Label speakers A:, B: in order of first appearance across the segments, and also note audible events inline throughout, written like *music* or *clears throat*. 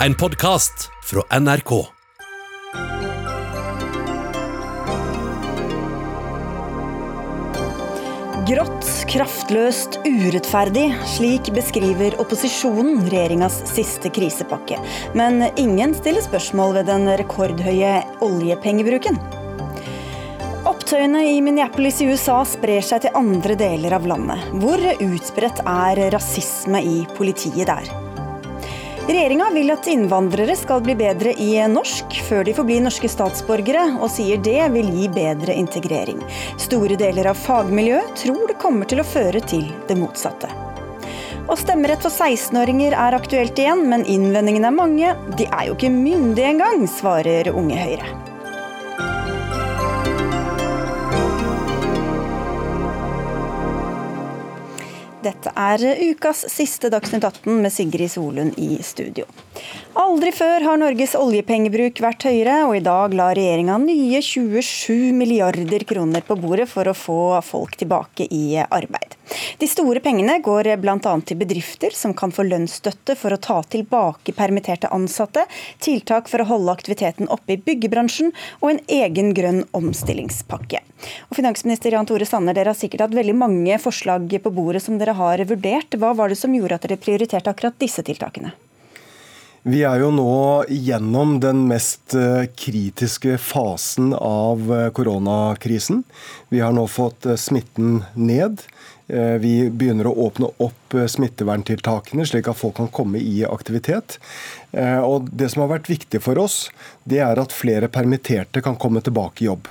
A: En podkast fra NRK.
B: Grått, kraftløst, urettferdig. Slik beskriver opposisjonen regjeringas siste krisepakke. Men ingen stiller spørsmål ved den rekordhøye oljepengebruken. Opptøyene i Minneapolis i USA sprer seg til andre deler av landet. Hvor utbredt er rasisme i politiet der? Regjeringa vil at innvandrere skal bli bedre i norsk før de får bli norske statsborgere, og sier det vil gi bedre integrering. Store deler av fagmiljøet tror det kommer til å føre til det motsatte. Og stemmerett for 16-åringer er aktuelt igjen, men innvendingene er mange. De er jo ikke myndige engang, svarer Unge Høyre. Dette er ukas siste Dagsnytt 18 med Sigrid Solund i studio. Aldri før har Norges oljepengebruk vært høyere, og i dag la regjeringa nye 27 milliarder kroner på bordet for å få folk tilbake i arbeid. De store pengene går bl.a. til bedrifter som kan få lønnsstøtte for å ta tilbake permitterte ansatte, tiltak for å holde aktiviteten oppe i byggebransjen og en egen grønn omstillingspakke. Og finansminister Jan Tore Sanner, dere har sikkert hatt veldig mange forslag på bordet som dere har vurdert. Hva var det som gjorde at dere prioriterte akkurat disse tiltakene?
C: Vi er jo nå gjennom den mest eh, kritiske fasen av eh, koronakrisen. Vi har nå fått eh, smitten ned. Vi begynner å åpne opp smitteverntiltakene, slik at folk kan komme i aktivitet. Og Det som har vært viktig for oss, det er at flere permitterte kan komme tilbake i jobb.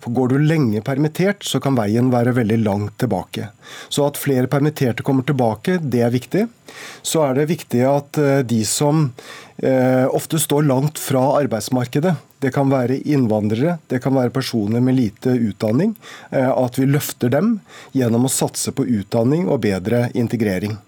C: For Går du lenge permittert, så kan veien være veldig langt tilbake. Så at flere permitterte kommer tilbake, det er viktig. Så er det viktig at eh, de som eh, ofte står langt fra arbeidsmarkedet, det kan være innvandrere, det kan være personer med lite utdanning, eh, at vi løfter dem gjennom å satse på utdanning og bedre integrering.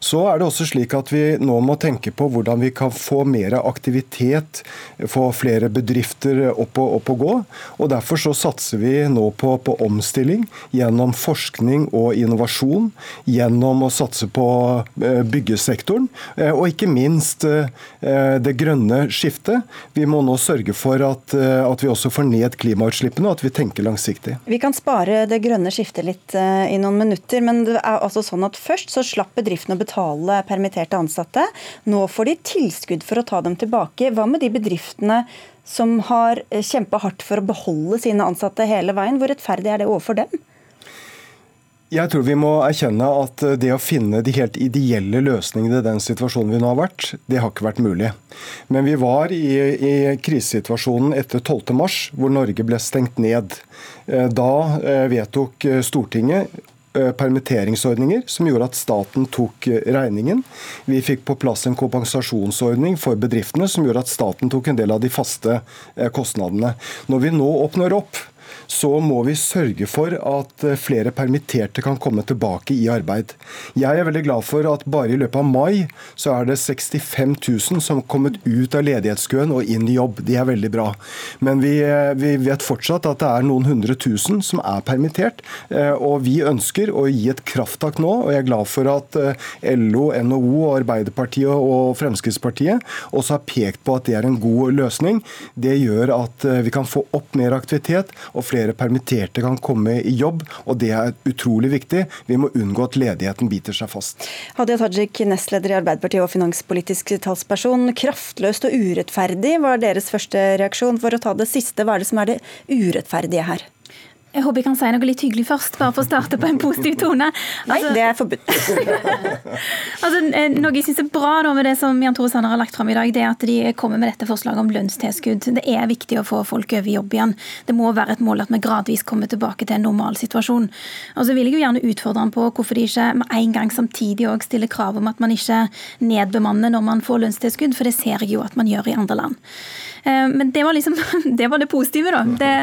C: Så er det også slik at vi nå må tenke på hvordan vi kan få mer aktivitet, få flere bedrifter opp og, opp og gå. og Derfor så satser vi nå på, på, omstilling gjennom forskning og innovasjon, gjennom å satse på eh, byggesektoren, eh, og ikke minst eh, det grønne skiftet. Vi må nå sørge for at, at vi også får ned klimautslippene, og at vi tenker langsiktig.
B: Vi kan spare det grønne skiftet litt i noen minutter, men det er altså sånn at først så slapp bedriften bedriftene å betale permitterte ansatte. Nå får de tilskudd for å ta dem tilbake. Hva med de bedriftene som har eh, kjempa hardt for å beholde sine ansatte hele veien? Hvor rettferdig er det overfor dem?
C: Jeg tror vi må erkjenne at eh, det å finne de helt ideelle løsningene i den situasjonen vi nå har vært, det har ikke vært mulig. Men vi var i, i krisesituasjonen etter 12.3, hvor Norge ble stengt ned. Eh, da vedtok Stortinget permitteringsordninger som gjorde at staten tok eh, regningen. Vi fikk på plass en kompensasjonsordning for bedriftene som gjorde at staten tok en del av de faste eh, kostnadene. Når vi nå åpner opp så må vi sørge for at eh, flere permitterte kan komme tilbake i arbeid. Jeg er veldig glad for at bare i løpet av mai så er det 65 000 som har kommet ut av ledighetskøen og inn i jobb. Det er veldig bra. Men vi, eh, vi vet fortsatt at det er noen hundre tusen som er permittert. Eh, og vi ønsker å gi et krafttak nå, og jeg er glad for at LO, NHO, Arbeiderpartiet og Fremskrittspartiet også har pekt på at det er en god løsning. Det gjør at vi kan få opp mer aktivitet og flere flere permitterte kan komme i jobb, og det er utrolig viktig. Vi må unngå at ledigheten biter seg fast.
B: Hadia Tajik, nestleder i Arbeiderpartiet og finanspolitisk talsperson. Kraftløst og urettferdig var deres første reaksjon. For å ta det siste, hva er det som er det urettferdige her?
D: Jeg håper jeg kan si noe litt hyggelig først, bare for å starte på en positiv tone.
B: Altså, Nei, det er forbudt. *laughs*
D: altså, eh, noe jeg syns er bra da, med det som Jan Tore Sanner har lagt fram i dag, det er at de kommer med dette forslaget om lønnstilskudd. Det er viktig å få folk over i jobb igjen. Det må være et mål at vi gradvis kommer tilbake til en normal situasjon. Og så vil jeg jo gjerne utfordre han på hvorfor de ikke med en gang samtidig òg stiller krav om at man ikke nedbemanner når man får lønnstilskudd, for det ser jeg jo at man gjør i andre land. Eh, men det var liksom *laughs* det, var det positive, da. Det,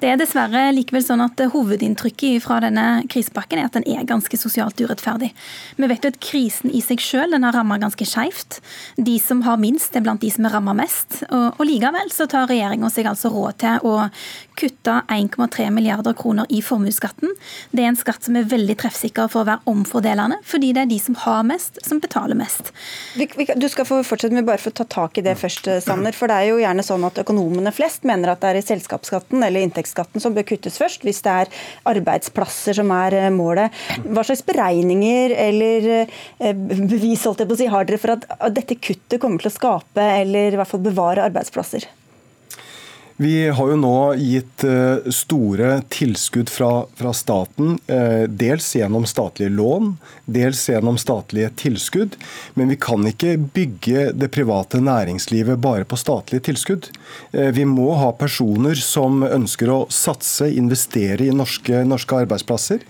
D: det er dessverre likevel sånn at Hovedinntrykket fra denne krisepakken er at den er ganske sosialt urettferdig. Vi vet jo at krisen i seg selv den har rammet ganske skjevt. De som har minst, er blant de som er rammet mest. Og, og likevel så tar regjeringa seg altså råd til å kutte 1,3 milliarder kroner i formuesskatten. Det er en skatt som er veldig treffsikker for å være omfordelende, fordi det er de som har mest, som betaler mest.
B: Du skal få fortsette med bare for å ta tak i det først, Sanner. For det er jo gjerne sånn at økonomene flest mener at det er i selskapsskatten eller inntektsskatten som bør kuttes først, hvis det er arbeidsplasser som er eh, målet. Hva slags beregninger eller eh, bevis holdt jeg på å si, har dere for at dette kuttet kommer til å skape eller i hvert fall bevare arbeidsplasser?
C: Vi har jo nå gitt eh, store tilskudd fra, fra, staten, eh, dels gjennom statlige lån, dels gjennom statlige tilskudd. Men vi kan ikke bygge det private næringslivet bare på statlige tilskudd. Eh, vi må ha personer som ønsker å satse, investere i norske, norske arbeidsplasser.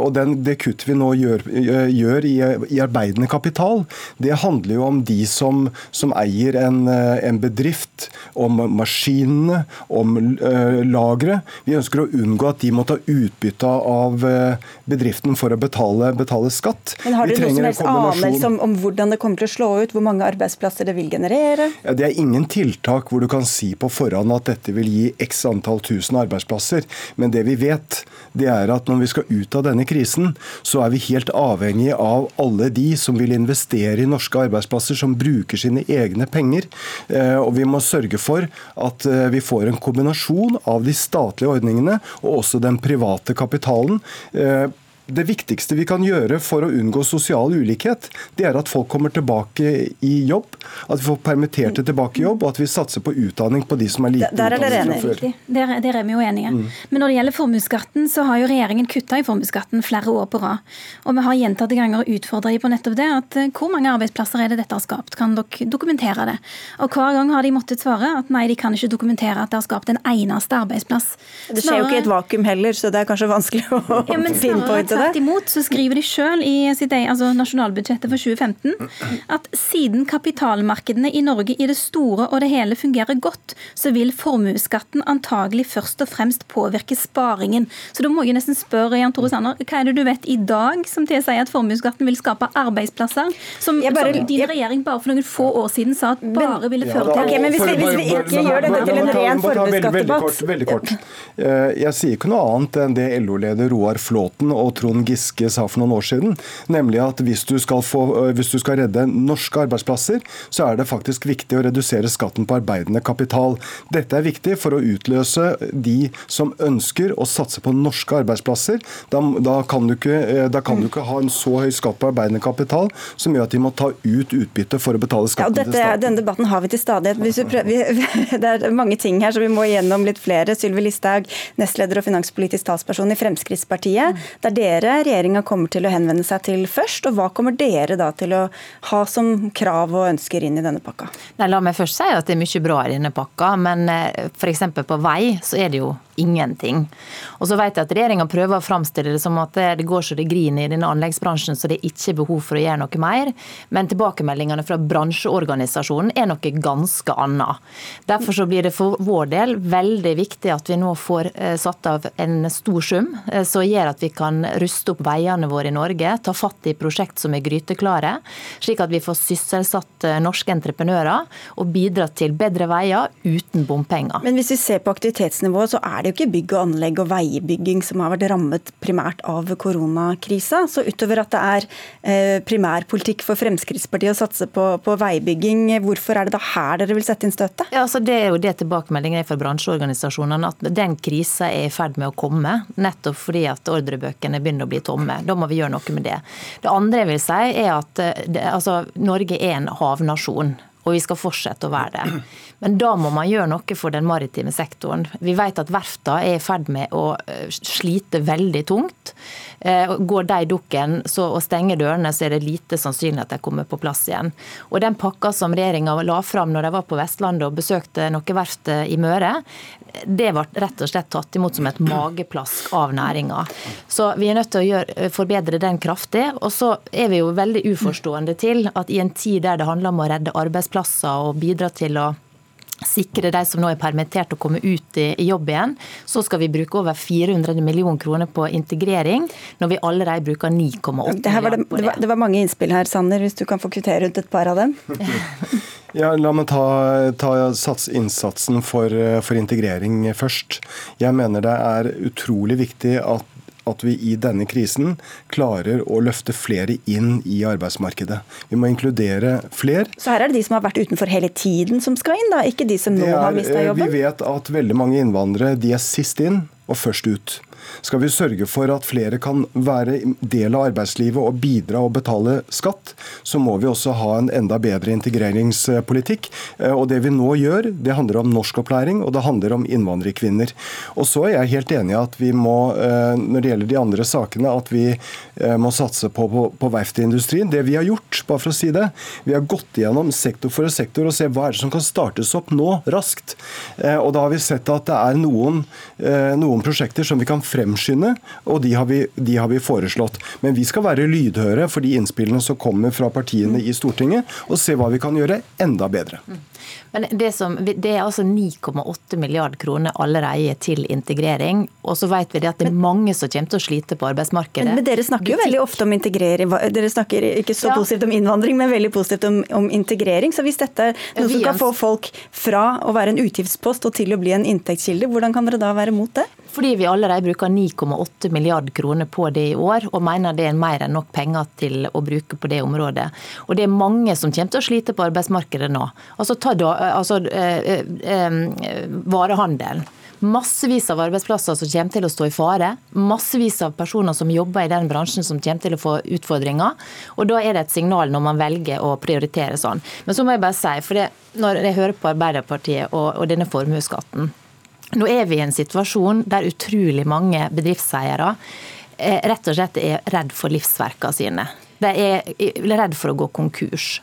C: Og den, det kuttet vi nå gjør, gjør i, i, arbeidende kapital, det handler jo om de som, som eier en, en bedrift, om maskinene bedriftene, om eh, lagre. Vi ønsker å unngå at de må ta utbytte av eh, bedriften for å betale, betale skatt.
B: Men Har dere noe som helst anelse om, om, hvordan det kommer til å slå ut, hvor mange arbeidsplasser det vil generere?
C: Ja, det er ingen tiltak hvor du kan si på forhånd at dette vil gi x antall tusen arbeidsplasser. Men det vi vet, det er at når vi skal ut av denne krisen, så er vi helt avhengig av alle de som vil investere i norske arbeidsplasser, som bruker sine egne penger. Eh, og vi må sørge for at vi får en kombinasjon av de statlige ordningene og også den private kapitalen. Eh, det viktigste vi kan gjøre for å unngå sosial ulikhet, det er at folk kommer tilbake i jobb, at vi får permitterte tilbake i jobb, og at vi satser på utdanning på de som er lite
B: der, der er dere
D: Der, der, er vi jo enige. Mm. Men når det gjelder formuesskatten, så har jo regjeringen kutta i formuesskatten flere år på rad. Og vi har gjentatte ganger utfordra på nettopp det, at eh, hvor mange arbeidsplasser er det dette har skapt? Kan dere dokumentere det? Og hver gang har de måttet svare at nei, de kan ikke dokumentere at det har skapt en eneste arbeidsplass.
B: Det skjer jo ikke i et vakuum heller, så det er kanskje vanskelig å ja, pinpointe *laughs*
D: Tvert imot så skriver de sjøl i sitt altså nasjonalbudsjettet for 2015 at siden kapitalmarkedene i Norge i det store og det hele fungerer godt, så vil formuesskatten antagelig først og fremst påvirke sparingen. Så da må jeg nesten spørre Jan Tore Sanner, hva er det du vet i dag som tilsier at formuesskatten vil skape arbeidsplasser, som, bare, som din regjering bare for noen få år siden sa at bare ville føre til
B: okay, men hvis vi, hvis vi ikke gjør dette til en ren formuesskattdebatt
C: Veldig kort. Eh, jeg sier ikke noe annet enn det LO-leder Roar Flåten og Trond Giske sa for noen år siden. Nemlig at hvis du, få, hvis du skal redde norske arbeidsplasser, så er det faktisk viktig å redusere skatten på arbeidende kapital. Dette er viktig for å utløse de som ønsker å satse på norske arbeidsplasser. Da, da, kan, du ikke, da kan, du ikke, ha en så høy skatt på arbeidende kapital som gjør at de må ta ut utbytte for å betale skatten ja,
B: dette, til staten. Denne debatten har vi til stadighet. *laughs* Det er mange ting her, så vi må igjennom litt flere. Sylvi Listhaug, nestleder og finanspolitisk talsperson i Fremskrittspartiet. Det er dere dere regjeringa kommer til å henvende seg til først, og hva kommer dere da til å ha som krav og ønsker inn i denne pakka?
E: Nei, la meg først si at det er mye bra i denne pakka, men eh, f.eks. på vei så er det jo ingenting. Og så vet jeg at regjeringa prøver å framstille det som at det går så det griner i denne anleggsbransjen, så det er ikke behov for å gjøre noe mer. Men tilbakemeldingene fra bransjeorganisasjonen er noe ganske annet. Derfor så blir det for vår del veldig viktig at vi nå får eh, satt av en stor sum eh, som gjør at vi kan ruste opp veiene våre i Norge, ta fatt i prosjekt som er gryteklare, slik at vi får sysselsatt eh, norske entreprenører og bidra til bedre veier uten bompenger.
B: Men hvis vi ser på aktivitetsnivået, så er det jo ikke bygg og anlegg og veibygging som har vært rammet primært av koronakrisa. Så utover at det er eh, primærpolitikk for Fremskrittspartiet å satse på, på, veibygging, hvorfor er det da her dere vil sette inn støtet?
E: Ja, altså det er jo det tilbakemeldingen er fra bransjeorganisasjonene, at den krisa er i ferd med å komme. Nettopp fordi at ordrebøkene begynner å bli tomme. Da må vi gjøre noe med det. Det andre jeg vil si er at eh, altså, Norge er en havnasjon og vi skal fortsette å være det. Men da må man gjøre noe for den maritime sektoren. Vi vet at verftene er i ferd med å eh, slite veldig tungt. Eh, går de dukken og stenger dørene, så er det lite sannsynlig at de kommer på plass igjen. Og den pakka som regjeringa la fram når de var på Vestlandet og besøkte noe verft i Møre, det ble rett og slett tatt imot som et mageplask av næringa. Så vi er nødt til å gjøre, forbedre den kraftig. Og så er vi jo veldig uforstående til at i en tid der det handler om å redde arbeidsplasser og bidra til å sikre de som nå er permittert å komme ut i, jobb igjen. Så skal vi bruke over 400 millioner kroner på integrering, når vi allerede bruker 9,8 milliarder
B: det. Det var, det var mange innspill her, Sanner, hvis du kan få kvittere ut et par av dem? *laughs*
C: Ja, La meg ta, ta sats, innsatsen for, for, integrering først. Jeg mener det er utrolig viktig at at vi i denne krisen klarer å løfte flere inn i arbeidsmarkedet. Vi må inkludere flere.
B: Så her er det de som har vært utenfor hele tiden som skal inn, da? Ikke de som nå er, har mista jobben?
C: Vi vet at veldig mange innvandrere de er sist inn og først ut. Skal vi sørge for at flere kan være del av arbeidslivet og bidra og betale skatt, så må vi også ha en enda bedre integreringspolitikk. Eh, og Det vi nå gjør, det handler om norskopplæring og det handler om innvandrerkvinner. Og så er jeg helt enig i at vi må, eh, når det gjelder de andre sakene, at vi eh, må satse på, på, på verftsindustrien. Det vi har gjort, bare for å si det, vi har gått igjennom sektor for sektor og se hva er det som kan startes opp nå, raskt. Og da har vi sett at det er noen, noen prosjekter som vi kan fremskynde, og de har, vi, de har, vi, foreslått. Men vi skal være lydhøre for de innspillene som kommer fra partiene i Stortinget, og se hva vi kan gjøre enda bedre.
E: Men det, som, det er altså 9,8 milliard kroner allerede til integrering. Og så vet vi det at det er mange som kommer til å slite på arbeidsmarkedet.
B: Men, men dere snakker jo veldig ofte om integrering. Dere snakker ikke så ja. positivt om innvandring, men veldig positivt om, om integrering. Så hvis dette er noe som kan få folk fra å være en utgiftspost og til å bli en inntektskilde, hvordan kan dere da være mot det?
E: Fordi vi allerede bruker 9,8 milliard kroner på det i år, og mener det er mer enn nok penger til å bruke på det området. Og det er mange som kommer til å slite på arbeidsmarkedet nå. Altså, ta da, altså eh, eh, eh, varehandelen. Massevis av arbeidsplasser som kommer til å stå i fare. Massevis av personer som jobber i den bransjen som kommer til å få utfordringer. Og Da er det et signal når man velger å prioritere sånn. Men så må jeg bare si, for det, når jeg hører på Arbeiderpartiet og, og denne formuesskatten nå er vi i en situasjon der utrolig mange bedriftseiere eh, rett og slett er redd for livsverkene sine. De er redd for å gå konkurs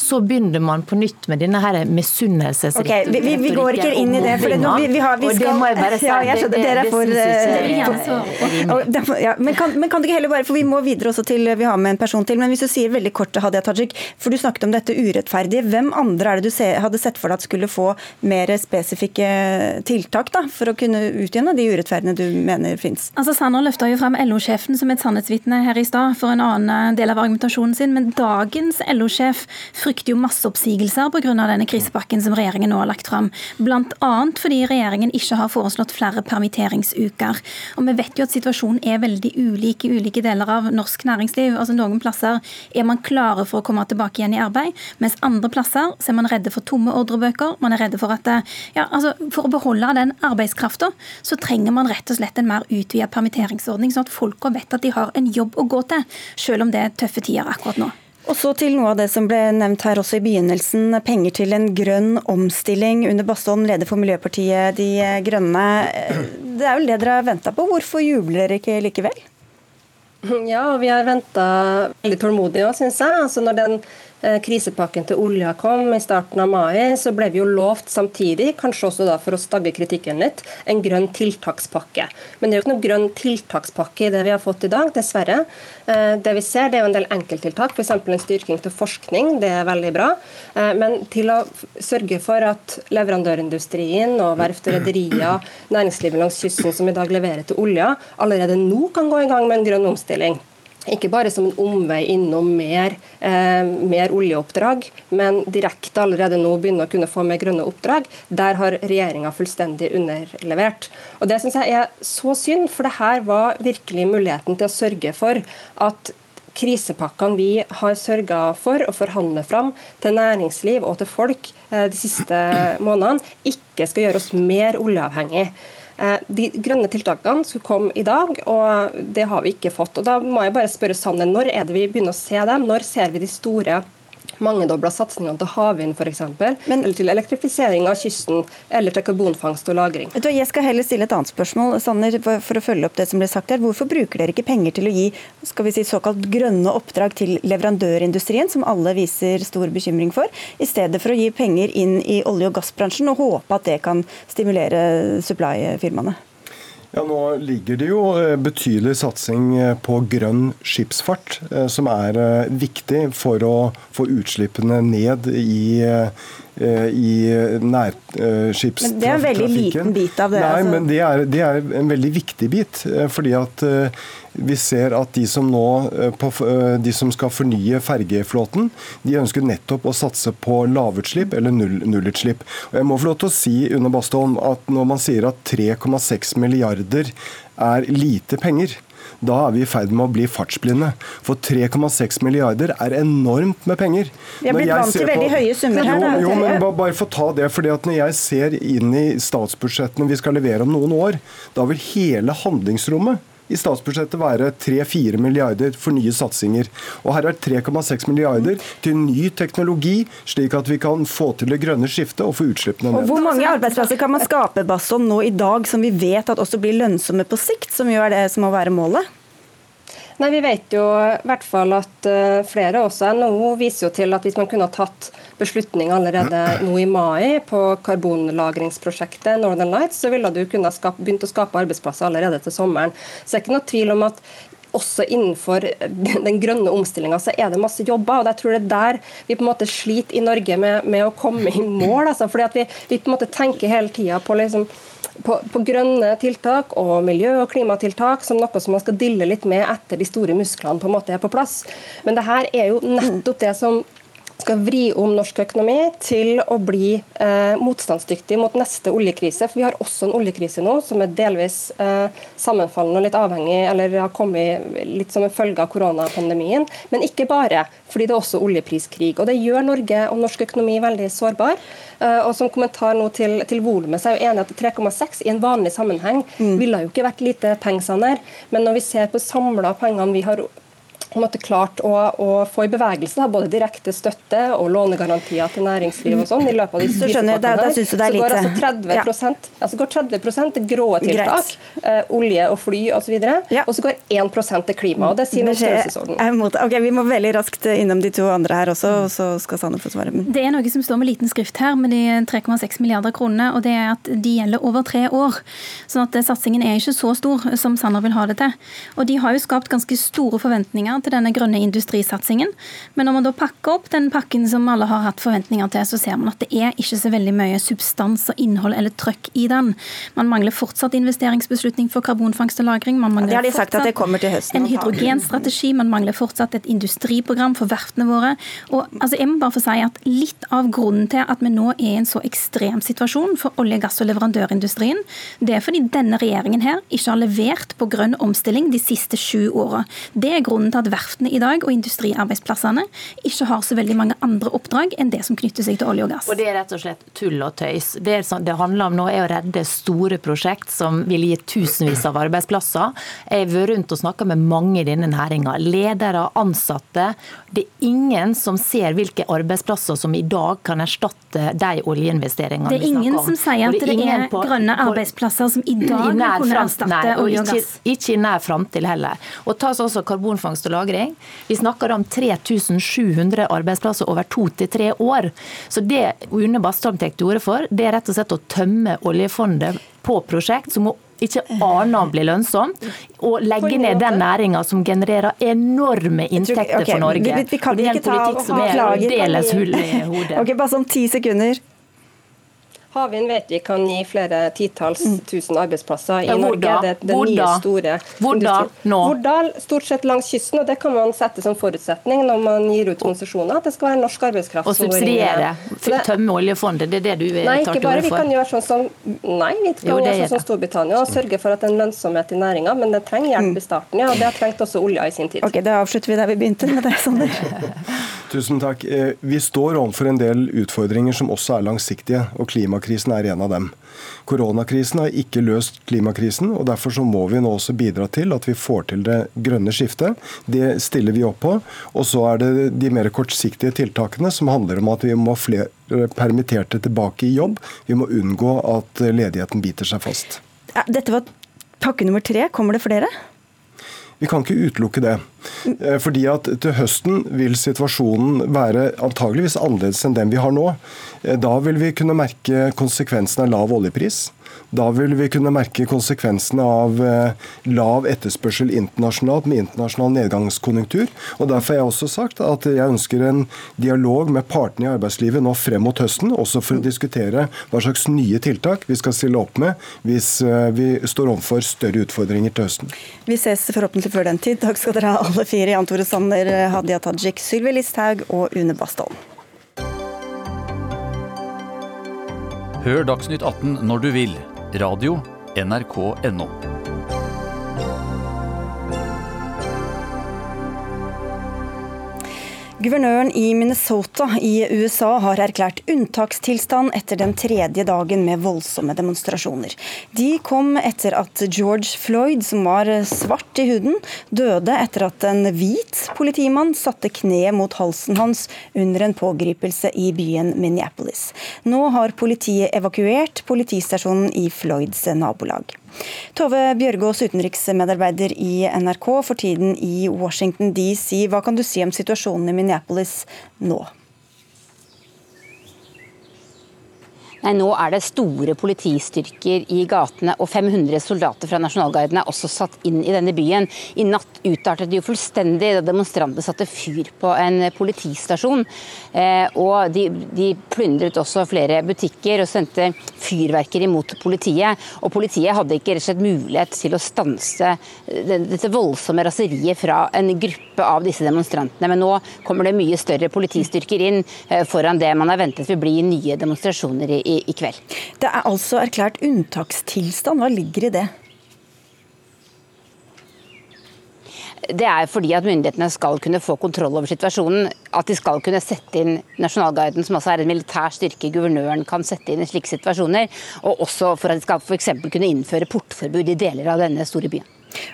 E: så begynner man på nytt med denne her misunnelsesretorikken.
B: Okay, vi, vi, går ikke inn i det. for det, vi, vi, har, vi skal,
E: det må jeg bare si. *laughs* Ja, jeg skjønner, dere er
B: for, for ja, men, kan, men kan du ikke heller bare, for Vi må videre også til, vi har med en person til. men hvis du sier veldig kort, Hadia Tajik, for Du snakket om dette urettferdige. Hvem andre er det du se, hadde sett for deg at skulle få mer spesifikke tiltak da, for å kunne utjevne de urettferdene du mener fins?
D: Altså, Sanner løfta jo frem LO-sjefen som et sannhetsvitne her i stad for en annen del av argumentasjonen sin. Men dagens LO-sjef frykter jo masseoppsigelser pga. denne krisepakken som regjeringen nå har lagt fram. Bl.a. fordi regjeringen ikke har foreslått flere permitteringsuker. Og Vi vet jo at situasjonen er veldig ulik i ulike deler av norsk næringsliv. Altså Noen plasser er man klare for å komme tilbake igjen i arbeid, mens andre plasser så er man redde for tomme ordrebøker. Man er redde for at ja, altså For å beholde den arbeidskrafta, så trenger man rett og slett en mer utvida permitteringsordning, sånn at folka vet at de har en jobb å gå til, selv om det er tøffe tider akkurat nå.
B: Og så til noe av det som ble nevnt her også i begynnelsen. Penger til en grønn omstilling. Under Bastholm, leder for Miljøpartiet De Grønne. Det er vel det dere har venta på. Hvorfor jubler dere ikke likevel?
F: Ja, vi har venta veldig tålmodig òg, syns jeg. Altså når den krisepakken til olja kom i starten av mai, så ble vi jo lovt samtidig, kanskje også da for å stagge kritikken litt, en grønn tiltakspakke. Men det er jo ikke noen grønn tiltakspakke i det vi har fått i dag, dessverre. Eh, det vi ser, det er jo en del enkelttiltak, f.eks. en styrking til forskning, det er veldig bra. Eh, men til å sørge for at leverandørindustrien og verft og rederier, næringslivet langs kysten som i dag leverer til olja, allerede nå kan gå i gang med en grønn omstilling. Ikke bare som en omvei innom mer, eh, mer, oljeoppdrag, men direkte allerede nå begynne å kunne få mer grønne oppdrag. Der har regjeringa fullstendig underlevert. Og Det syns jeg er så synd, for det her var virkelig muligheten til å sørge for at krisepakkene vi har sørga for å forhandle fram til næringsliv og til folk eh, de siste månedene, ikke skal gjøre oss mer oljeavhengig. Eh, de grønne tiltakene skulle komme i dag, og det har vi ikke fått. Og Da må jeg bare spørre Sanne, når er det vi begynner å se dem? Når ser vi de store mangedobla satsingene til havvind f.eks., eller til elektrifisering av kysten, eller til karbonfangst og -lagring.
B: Jeg skal heller stille et annet spørsmål, Sanner, for å følge opp det som ble sagt her. Hvorfor bruker dere ikke penger til å gi skal vi si, såkalt grønne oppdrag til leverandørindustrien, som alle viser stor bekymring for, i stedet for å gi penger inn i olje- og gassbransjen og håpe at det kan stimulere supply-firmaene?
C: Ja, Nå ligger det jo eh, betydelig satsing eh, på grønn skipsfart, eh, som er viktig for å få utslippene ned i i nærskipstrafikken.
B: Men Det er en veldig liten bit av det?
C: Nei,
B: altså.
C: men det er, det er, en veldig viktig bit. fordi at vi ser at de som nå de som skal fornye fergeflåten, de ønsker nettopp å satse på lavutslipp eller null, nullutslipp. Og jeg må få lov til å si Une Bastholm, at når man sier at 3,6 milliarder er lite penger. Da er vi i ferd med å bli fartsblinde. For 3,6 milliarder er enormt med penger.
B: Vi er blitt vant til veldig høye summer her.
C: Jo, jo men bare få ta det. fordi at Når jeg ser inn i statsbudsjettene vi skal levere om noen år, da vil hele handlingsrommet i statsbudsjettet være 3-4 milliarder for nye satsinger. Og her er 3,6 milliarder til ny teknologi, slik at vi kan få til det grønne skiftet og få utslippene ned.
B: Og Hvor mange arbeidsplasser kan man skape Basson, nå i dag som vi vet at også blir lønnsomme på sikt, som jo er det som må være målet?
F: Nei, Vi vet jo i hvert fall at uh, flere, også NHO, viser jo til at hvis man kunne ha tatt beslutning allerede nå i mai på karbonlagringsprosjektet Northern Lights, så ville du kunne ha begynt å skape arbeidsplasser allerede til sommeren. Så det er ikke noe tvil om at også innenfor *laughs* den grønne omstillinga så er det masse jobber. og Jeg tror det er der vi på en måte sliter i Norge med, med å komme i mål. Altså, fordi at vi, vi på en måte tenker hele tida på liksom på, på, grønne tiltak og miljø- og klimatiltak som noe som man skal dille litt med etter de store musklene på en måte er på plass. Men det her er jo nettopp det som skal vri om norsk økonomi til å bli eh, motstandsdyktig mot neste oljekrise. For vi har også en oljekrise nå som er delvis eh, sammenfallende og litt avhengig, eller har kommet litt som en følge av koronapandemien. Men ikke bare, fordi det er også oljepriskrig. Og Det gjør Norge og norsk økonomi veldig sårbar. Eh, og som kommentar nå til, til volumet, så er jeg enig at 3,6 i en vanlig sammenheng mm. ville jo ikke vært lite penger, Sanner. men når vi ser på samla pengene vi har på en måte klart å, å, få i bevegelse da, både direkte støtte og lånegarantier til næringsliv og sånn i løpet av de
B: så du det er
F: så går altså 30, ja. altså går 30 til grå tiltak, eh, olje og fly osv., og, ja. og så går 1% til klima. og Det sier noe om størrelsesorden.
B: Okay, vi må veldig raskt innom de to andre her også, og så skal Sanne få svare.
D: Det er noe som står med liten skrift her, med de 3,6 milliarder kronene, og det er at de gjelder over tre år. Sånn at satsingen er ikke så stor som Sanner vil ha det til. Og de har jo skapt ganske store forventninger til denne grønne industrisatsingen. Men når man da pakker opp den pakken som alle har hatt forventninger til, så ser man at det er ikke så veldig mye substans og innhold eller trøkk i den. Man mangler fortsatt investeringsbeslutning for karbonfangst og -lagring. Man mangler
B: ja, det har de sagt at det kommer til høsten.
D: En hydrogenstrategi. Man mangler fortsatt et industriprogram for verftene våre. Og altså, jeg må bare få si at Litt av grunnen til at vi nå er i en så ekstrem situasjon for olje-, gass- og leverandørindustrien, det er fordi denne regjeringen her ikke har levert på grønn omstilling de siste sju åra. Det er grunnen til at verftene i dag og industriarbeidsplassene ikke har så veldig mange andre oppdrag enn det som knytter seg til olje og gass.
E: Og Det er rett og slett tull og tøys. Det sånn, det handler om nå er å redde store prosjekt som vil gi tusenvis av arbeidsplasser. Jeg har vært rundt og snakka med mange i denne næringa. Ledere, ansatte. Det er ingen som ser hvilke arbeidsplasser som i dag kan erstatte de oljeinvesteringene
D: vi snakker om. Det er ingen som sier at det det er på, grønne arbeidsplasser som i dag i kunne erstatte olje og gass.
E: Ikke, ikke i nær framtid heller. Og tas også karbonfangst og -lagring. Vi snakker om 3700 arbeidsplasser over to til tre år. Så det Une Bastholm tar til orde for, det er rett og slett å tømme oljefondet på prosjekt som ikke aner å bli lønnsomt, og legge ned den næringa som genererer enorme inntekter for Norge.
B: Vi, kan ikke ta
E: og hull i hodet.
B: Ok, Bare sånn ti sekunder.
F: Havvind vet vi kan gi flere titalls mm. tusen arbeidsplasser i
E: ja,
F: Norge. Det er den nye store
E: Hvor da? Nå?
F: Hvor da? Stort sett langs kysten, og det kan man sette som forutsetning når man gir ut konsesjoner, at det skal være norsk arbeidskraft.
E: Og subsidiere, tømme oljefondet, det er det du
F: nei, tar til orde for? Vi kan gjøre sånn som, nei, vi kan jo, gjøre sånn som Storbritannia og sørge for at det er en lønnsomhet i næringa, men det trenger hjelp mm. i starten, ja, og det har trengt også olja i sin tid.
B: Ok, Da avslutter vi der vi begynte med det, Sander. *laughs*
C: Tusen takk. Eh, vi står overfor en del utfordringer som også er langsiktige, og klimakrisen er en av dem. Koronakrisen har ikke løst klimakrisen, og derfor så må vi nå også bidra til at vi får til det grønne skiftet. Det stiller vi opp på. Og så er det de mer kortsiktige tiltakene som handler om at vi må ha flere permitterte tilbake i jobb. Vi må unngå at ledigheten biter seg fast.
B: Dette var pakke nummer tre. Kommer det flere?
C: Vi kan ikke utelukke det. Eh, fordi at Til høsten vil situasjonen være antageligvis annerledes enn den vi har nå. Eh, da vil vi kunne merke konsekvensen av lav oljepris. Da vil vi kunne merke konsekvensene av eh, lav etterspørsel internasjonalt med internasjonal nedgangskonjunktur. og Derfor har jeg også sagt at jeg ønsker en dialog med partene i arbeidslivet nå frem mot høsten, også for å diskutere hva slags nye tiltak vi skal stille opp med hvis eh, vi står overfor større utfordringer til høsten.
B: Vi ses forhåpentlig før den tid. Takk skal dere ha alle fire. Jan Tore Sanner, Hadia Tajik, Sylvi Listhaug og Une Bastholm.
G: Hør Dagsnytt 18 når du vil. Radio
B: Guvernøren i Minnesota i USA har erklært unntakstilstand etter den tredje dagen med voldsomme demonstrasjoner. De kom etter at George Floyd, som var svart i huden, døde etter at en hvit politimann satte kneet mot halsen hans under en pågripelse i byen Minneapolis. Nå har politiet evakuert politistasjonen i Floyds nabolag. Tove Bjørgaas, utenriksmedarbeider i NRK, for tiden i Washington DC. Hva kan du si om situasjonen i Minneapolis nå?
H: Nei, Nå er det store politistyrker i gatene, og 500 soldater fra nasjonalgarden er også satt inn i denne byen. I natt utartet det jo fullstendig da demonstrantene satte fyr på en politistasjon. Eh, og de, de, plyndret også flere butikker og sendte fyrverkeri mot politiet. Og politiet hadde ikke rett og slett mulighet til å stanse dette voldsomme raseriet fra en gruppe av disse demonstrantene. Men nå kommer det mye større politistyrker inn eh, foran det man har ventet vil bli nye demonstrasjoner i i, i kveld.
B: Det er altså erklært unntakstilstand. Hva ligger i det?
H: Det er fordi at myndighetene skal kunne få kontroll over situasjonen. At de skal kunne sette inn nasjonalguiden, som altså er en militær styrke guvernøren kan sette inn i slike situasjoner. Og også for at de skal f.eks. kunne innføre portforbud i deler av denne store byen.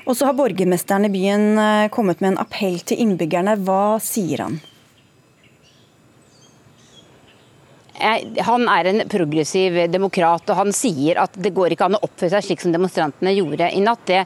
B: Og så har borgermesteren i byen eh, kommet med en appell til innbyggerne. Hva sier han?
H: Han er en progressiv demokrat, og han sier at det går ikke an å oppføre seg slik som demonstrantene gjorde i natt. Det,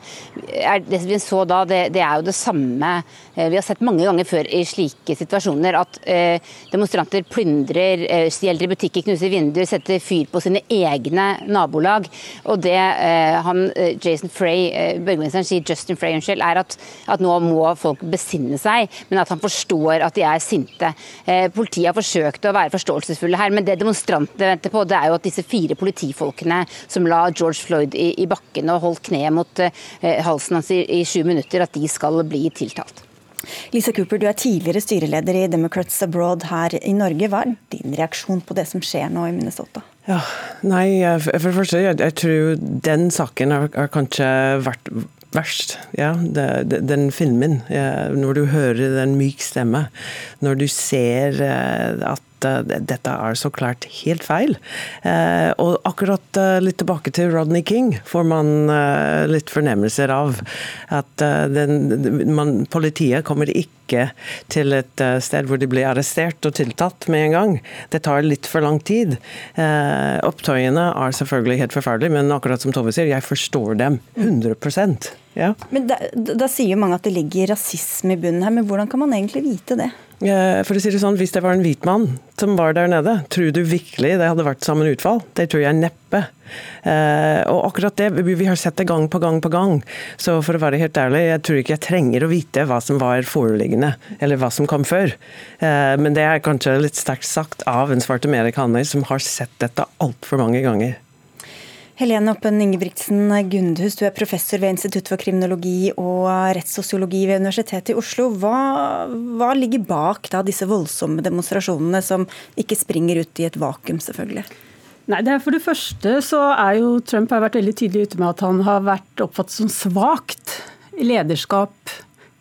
H: er, det vi så da, det, det, er jo det samme eh, vi har sett mange ganger før i slike situasjoner. At eh, demonstranter plyndrer, eh, stjeler i butikker, knuser vinduer, setter fyr på sine egne nabolag. Og det han, Jason Frey, eh, sier, Justin Frey, unnskyld, er at, at, nå må folk besinne seg, men at han forstår at de er sinte. politiet har forsøkt å være forståelsesfulle her. men det demonstrantene venter på, det er jo at disse fire politifolkene som la George Floyd i, i bakken og holdt kneet mot eh, halsen hans i, i sju minutter, at de skal bli tiltalt.
B: Lisa Cooper, du er tidligere styreleder i Democrats Abroad her i Norge. Hva er din reaksjon på det som skjer nå i Minnesota?
I: Ja, nei, For det første, jeg, jeg tror den saken har, har kanskje vært verst. Ja, det, det, den filmen. Ja, når du hører den myk stemme, når du ser eh, at dette er så klart helt feil. Eh, og akkurat eh, litt tilbake til Rodney King får man litt fornemmelser av at den, man, politiet kommer ikke til et sted hvor de blir arrestert og tiltatt med en gang. Det tar litt for lang tid. Opptøyene er selvfølgelig helt forferdelige, men akkurat som Tove sier, jeg forstår dem 100 ja.
B: Men da, da sier mange at det ligger rasisme i bunnen her, men hvordan kan man egentlig vite det?
I: For å si det sånn, Hvis det var en hvit mann som var der nede, tror du virkelig det hadde vært samme utfall? Det tror jeg neppe. Eh, og akkurat det, Vi har sett det gang på gang på gang. Så for å være helt ærlig, jeg tror ikke jeg trenger å vite hva som var foreliggende, eller hva som kom før. Eh, men det er kanskje litt sterkt sagt av en svart amerikaner som har sett dette altfor mange ganger.
B: Helene Oppen Ingebrigtsen Gundhus, du er professor ved Institutt for kriminologi og rettssosiologi ved Universitetet i Oslo. Hva, hva ligger bak da, disse voldsomme demonstrasjonene, som ikke springer ut i et vakuum, selvfølgelig?
J: Nei, det er For det første så er jo Trump har vært veldig tydelig ute med at han har vært oppfattet som svakt lederskap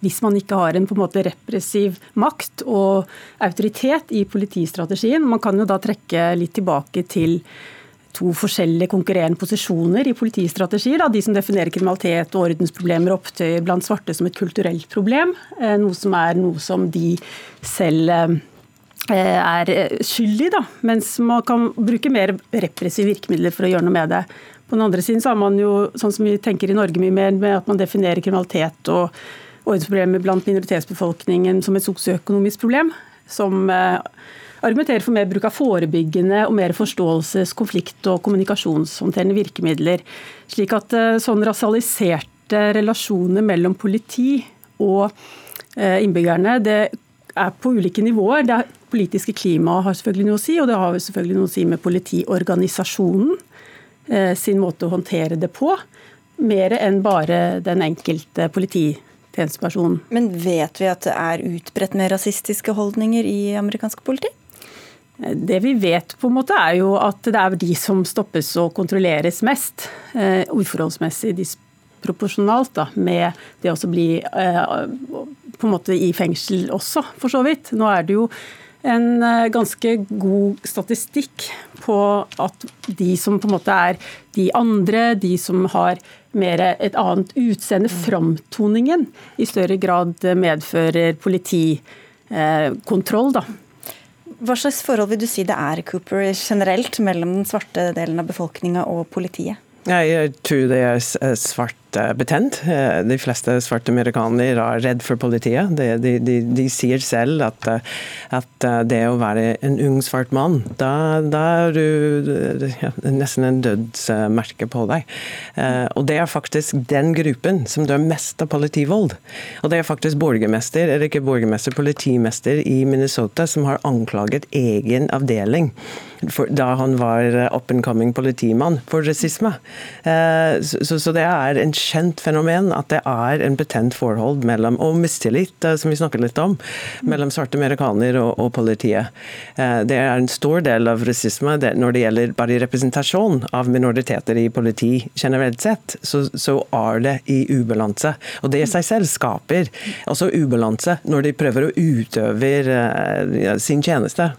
J: hvis man ikke har en på en måte repressiv makt og autoritet i politistrategien. Man kan jo da trekke litt tilbake til to forskjellige konkurrerende posisjoner i politistrategier. Da. De som definerer kriminalitet og ordensproblemer og opptøyer blant svarte som et kulturelt problem. Eh, noe som er noe som de selv eh, er skyld i, mens man kan bruke mer repressive virkemidler for å gjøre noe med det. På den andre siden så har man jo, sånn som vi tenker i Norge mye mer, med at man definerer kriminalitet og ordensproblemer blant minoritetsbefolkningen som et sosioøkonomisk problem. Som argumenterer for mer bruk av forebyggende og mer forståelses-, konflikt- og kommunikasjonshåndterende virkemidler. Slik at eh, sånn rasaliserte relasjoner mellom politi og eh, innbyggerne, det er på ulike nivåer. Det politiske klimaet har selvfølgelig noe å si, og det har selvfølgelig noe å si med politiorganisasjonen eh, sin måte å håndtere det på. Mer enn bare den enkelte polititjenestepersonen.
B: Men vet vi at det er utbredt med rasistiske holdninger i amerikansk politi?
J: Det vi vet, på en måte er jo at det er de som stoppes og kontrolleres mest. Eh, uforholdsmessig disproporsjonalt da, med det å bli eh, på en måte i fengsel også, for så vidt. Nå er det jo en uh, ganske god statistikk på at de som på en måte er de andre, de som har mer et annet utseende, framtoningen, i større grad medfører politikontroll. da.
B: Hva slags forhold vil du si det er Cooper, generelt mellom den svarte delen av befolkninga og politiet?
I: Jeg tror det er svart betent. Eh, de fleste svarte amerikanere er redd for politiet. De, de, de, de sier selv at, at, eh, det å være en ung svart mann, da, da er du ja, nesten en dødsmerke på deg. Eh, og det er faktisk den gruppen som dør mest av politivold. Og det er faktisk borgermester, eller ikke borgermester, politimester i Minnesota som har anklaget egen avdeling for, da han var up and coming politimann for rasisme. Så, så det er en kjent fenomen at det er en betent forhold mellom, og mistillit, eh, som vi snakket litt om, mellom svarte amerikanere og, og, politiet. Eh, det er en stor del av rasisme når det gjelder bare representasjon av minoriteter i politi generelt sett, så, så er det i ubalanse. Og det i seg selv skaper også ubalanse når de prøver å utøve eh, sin tjeneste.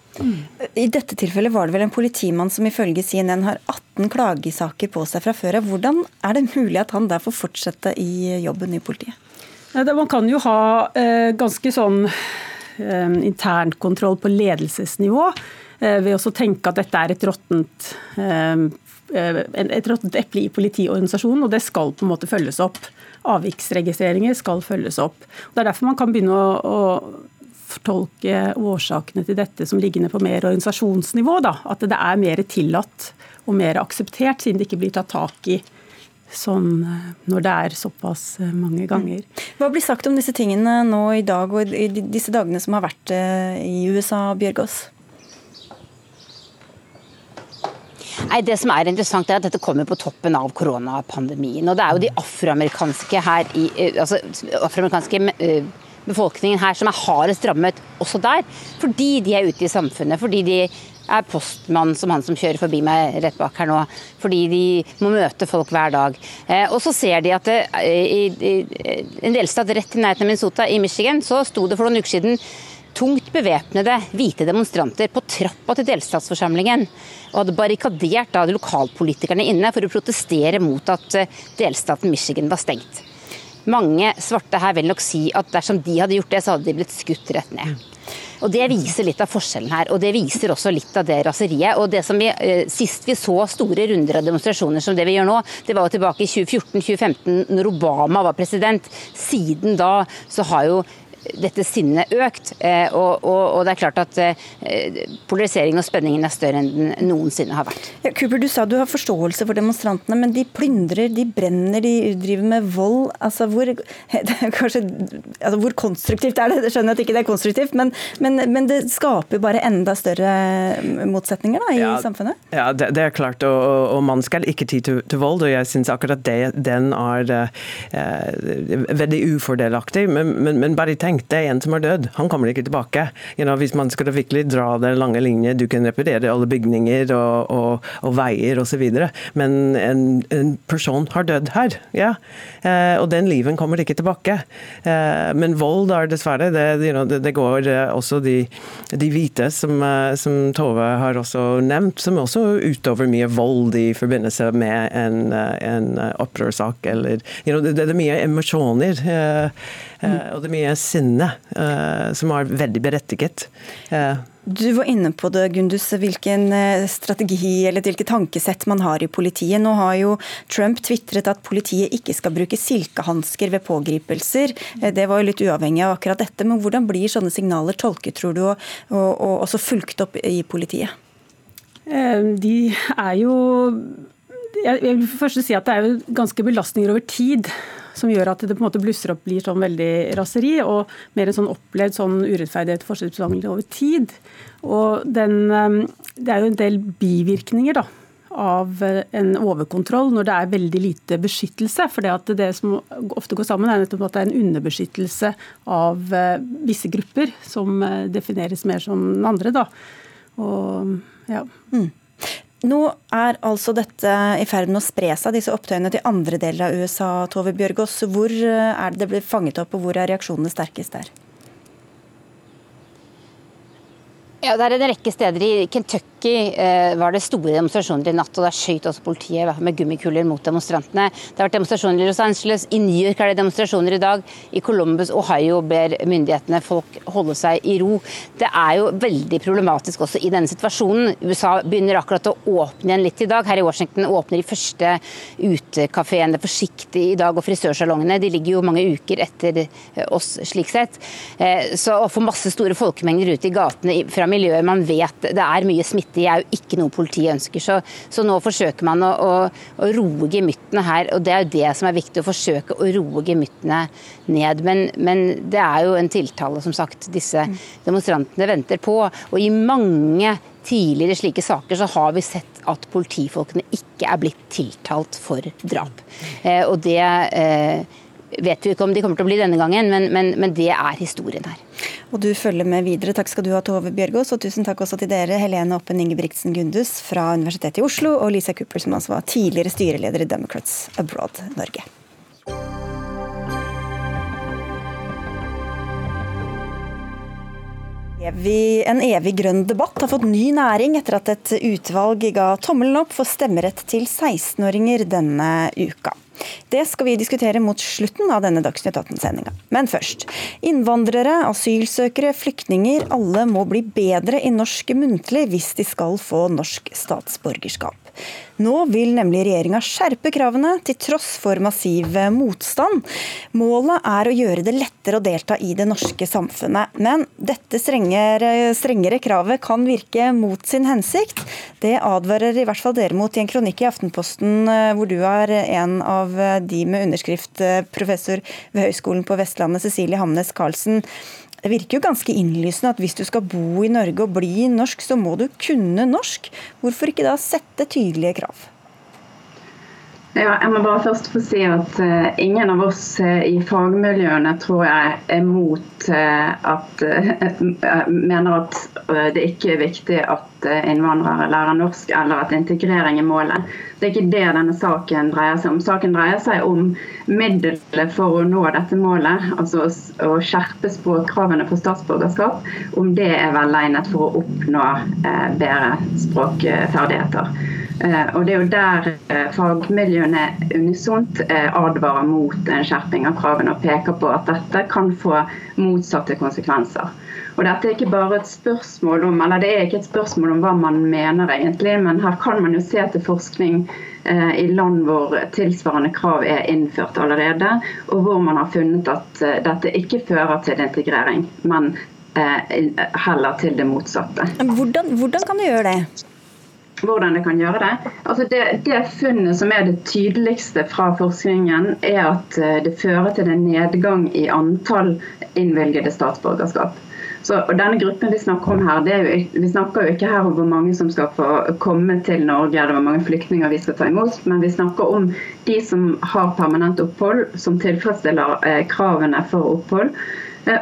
B: I dette tilfellet var det vel en politimann som ifølge CNN har 18 klagesaker på seg fra før av. Hvordan er det mulig at han der får fortsette i jobben i politiet?
J: Man kan jo ha eh, ganske sånn eh, internkontroll på ledelsesnivå eh, ved å tenke at dette er et råttent et råttent eple i politiorganisasjonen, og det skal på en måte følges opp. Avviksregistreringer skal følges opp. Det er derfor man kan begynne å, å fortolke årsakene til dette som liggende på mer organisasjonsnivå. Da. At det er mer tillatt og mer akseptert, siden det ikke blir tatt tak i sånn når det er såpass eh, mange ganger.
B: Hva blir sagt om disse tingene nå i dag og i disse dagene som har vært eh, i USA, Bjørgaas?
H: Nei, Det som er interessant er at Dette kommer på toppen av koronapandemien. og Det er jo de afroamerikanske her i, altså afroamerikanske befolkningen her som er hardest rammet også der. Fordi de er ute i samfunnet, fordi de er postmann som han som kjører forbi meg rett bak her nå. Fordi de må møte folk hver dag. Eh, og så ser de at det, i, i, en delstat rett i nærheten av Minnesota, i Michigan, så sto det for noen uker siden tungt bevæpnede hvite demonstranter på trappa til delstatsforsamlingen. Og hadde barrikadert da lokalpolitikerne inne for å protestere mot at eh, delstaten Michigan var stengt. Mange svarte her vil nok si at dersom de hadde gjort det, så hadde de blitt skutt rett ned. Og Det viser litt av forskjellen her, og det viser også litt av det raseriet. Og det som vi, eh, Sist vi så store runder av demonstrasjoner som det vi gjør nå, det var jo tilbake i 2014-2015, når Obama var president. Siden da så har jo dette sinnet økt. Eh, og, og, og, det er klart at eh, polariseringen og spenningen er større enn den noensinne har vært.
B: Ja, Cooper, Du sa du har forståelse for demonstrantene, men de plyndrer, de brenner, de driver med vold. Altså, hvor, *laughs* kanskje, altså, hvor konstruktivt er det? Jeg skjønner at ikke det er konstruktivt, men, men, men det skaper bare enda større motsetninger da, i
I: ja,
B: samfunnet?
I: Ja, det, det, er klart. Og, og man skal ikke ty til, til vold. og jeg syns akkurat det, den er eh, veldig ufordelaktig. Men, men, men bare tenk tenk, det er en som er død. Han kommer ikke tilbake. You know, hvis man skal virkelig dra den lange linje, du kan reparere alle bygninger og, og, og veier osv., men en, en, person har dødd her. Ja. Eh, og den liven kommer ikke tilbake. Eh, men vold er dessverre det, you know, det, det går eh, også de, de hvite, som, eh, som, Tove har også nevnt, som også utover mye vold i forbindelse med en, eh, en opprørssak. Eller, you know, det, det, er mye emosjoner. Uh, og det er mye sinne uh, som er veldig berettiget. Uh,
B: du var inne på det, Gundus, hvilken strategi eller hvilket tankesett man har i politiet. Nå har jo Trump tvitret at politiet ikke skal bruke silkehansker ved pågripelser. Det var jo litt uavhengig av akkurat dette, men hvordan blir sånne signaler tolket, tror du, og, og, og også fulgt opp i politiet?
J: De er jo jeg vil først si at Det er jo ganske belastninger over tid som gjør at det på en måte blusser opp blir sånn veldig raseri, og mer en sånn opplevd sånn urettferdighet forskjellsbehandling over tid. Og den, um, Det er jo en del bivirkninger da, av uh, en overkontroll når det er veldig lite beskyttelse. For det, det som ofte går sammen, er nettopp at det er en underbeskyttelse av uh, visse grupper, som defineres mer som den andre. Da. Og, ja. Mm.
B: Nå er altså dette i ferd med å spre seg, disse opptøyene til andre deler av USA. Tove Bjørgaas, hvor eh, er det det blir fanget opp, og hvor er reaksjonene sterkest der?
H: Ja, Det er en rekke steder. I Kentucky eh, var det store demonstrasjoner i natt. og Da skjøt også politiet med gummikuler mot demonstrantene. Det har vært demonstrasjoner i Los Angeles. I New York er det demonstrasjoner i dag. I Columbus, Ohio ber myndighetene folk holde seg i ro. Det er jo veldig problematisk også i denne situasjonen. USA begynner akkurat å åpne igjen litt i dag. Her i Washington åpner de første utekafeene forsiktig i dag, og frisørsalongene. De ligger jo mange uker etter eh, oss slik sett. Eh, så å få masse store folkemengder ute i gatene fra miljøer man vet det er mye smitte i, er jo ikke noe politiet ønsker. Så, så nå forsøker man å, å, å, roe gemyttene her, og det er jo det som er viktig. Å forsøke å roe gemyttene ned. Men, men, det er jo en tiltale, som sagt, disse demonstrantene venter på. Og i mange tidligere slike saker så har vi sett at politifolkene ikke er blitt tiltalt for drap. Eh, og det eh, vet vi ikke om de kommer til å bli denne gangen, men, men, men det er historien her.
B: Og du følger med videre. Takk skal du ha, Tove Bjørgaas. Og tusen takk også til dere, Helene Oppen Ingebrigtsen Gundus fra Universitetet i Oslo, og Lisa Cooper, som altså var tidligere styreleder i Democrats Abroad Norge. En evig grønn debatt har fått ny næring etter at et utvalg ga tommelen opp for stemmerett til 16-åringer denne uka. Det skal vi diskutere mot slutten av denne Dagsnytt 18-sendinga. Men først. Innvandrere, asylsøkere, flyktninger. Alle må bli bedre i norsk muntlig hvis de skal få norsk statsborgerskap. Nå vil nemlig regjeringa skjerpe kravene, til tross for massiv motstand. Målet er å gjøre det lettere å delta i det norske samfunnet. Men dette strengere, strengere kravet kan virke mot sin hensikt. Det advarer i hvert fall dere mot i en kronikk i Aftenposten, eh, hvor du er en av de med underskrift, eh, professor ved Høgskolen på Vestlandet, Cecilie Hamnes Karlsen. Det virker jo ganske innlysende at hvis du skal bo i Norge og bli norsk, så må du kunne norsk. Hvorfor ikke da sette tydelige krav?
K: Ja, jeg må bare først få si at uh, ingen av oss uh, i fagmiljøene tror jeg er mot uh, at *laughs* mener at det ikke er viktig at innvandrere lærer norsk, eller at integrering er målet. Det er ikke det denne saken dreier seg om. Saken dreier seg om middelet for å nå dette målet, altså å skjerpe språkkravene for statsborgerskap, om det er velegnet for å oppnå bedre språkferdigheter. Eh, og Det er jo der eh, fagmiljøene unisont eh, advarer mot en skjerping av kravene og peker på at dette kan få motsatte konsekvenser. Og dette er ikke bare et spørsmål om, eller Det er ikke et spørsmål om hva man mener, egentlig, men her kan man jo se til forskning i land hvor tilsvarende krav er innført allerede, og hvor man har funnet at dette ikke fører til integrering, men heller til det motsatte.
B: Hvordan, hvordan kan du gjøre det?
K: hvordan det kan gjøre det. Altså det, det, funnet som er det tydeligste fra forskningen, er at eh, det fører til en nedgang i antall innvilgede statsborgerskap. Så, og denne gruppen Vi snakker om her, jo, vi snakker jo ikke her om hvor mange som skal få komme til Norge, eller hvor mange flyktninger vi skal ta imot, men vi snakker om de som har permanent opphold, som tilfredsstiller eh, kravene for opphold.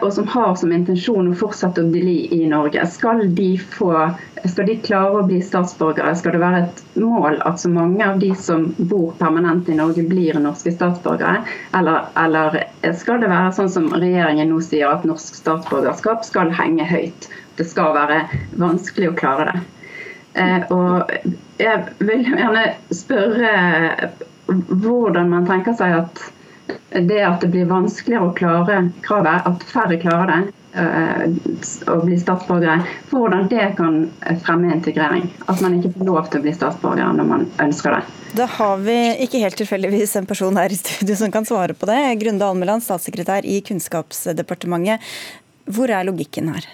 K: Og som har som intensjon å fortsette å bli i Norge. Skal de, få, skal de klare å bli statsborgere, skal det være et mål at så mange av de som bor permanent i Norge, blir norske statsborgere? Eller, eller skal det være sånn som regjeringen nå sier, at norsk statsborgerskap skal henge høyt? Det skal være vanskelig å klare det. Eh, og jeg vil gjerne spørre hvordan man tenker seg at det at det blir vanskeligere å klare kravet, at færre klarer det, å bli statsborgere, hvordan det kan fremme integrering. At man ikke får lov til å bli statsborger når man ønsker det.
B: Da har vi ikke helt tilfeldigvis en person her i studio som kan svare på det. Grunde Almeland, statssekretær i Kunnskapsdepartementet. Hvor er logikken her?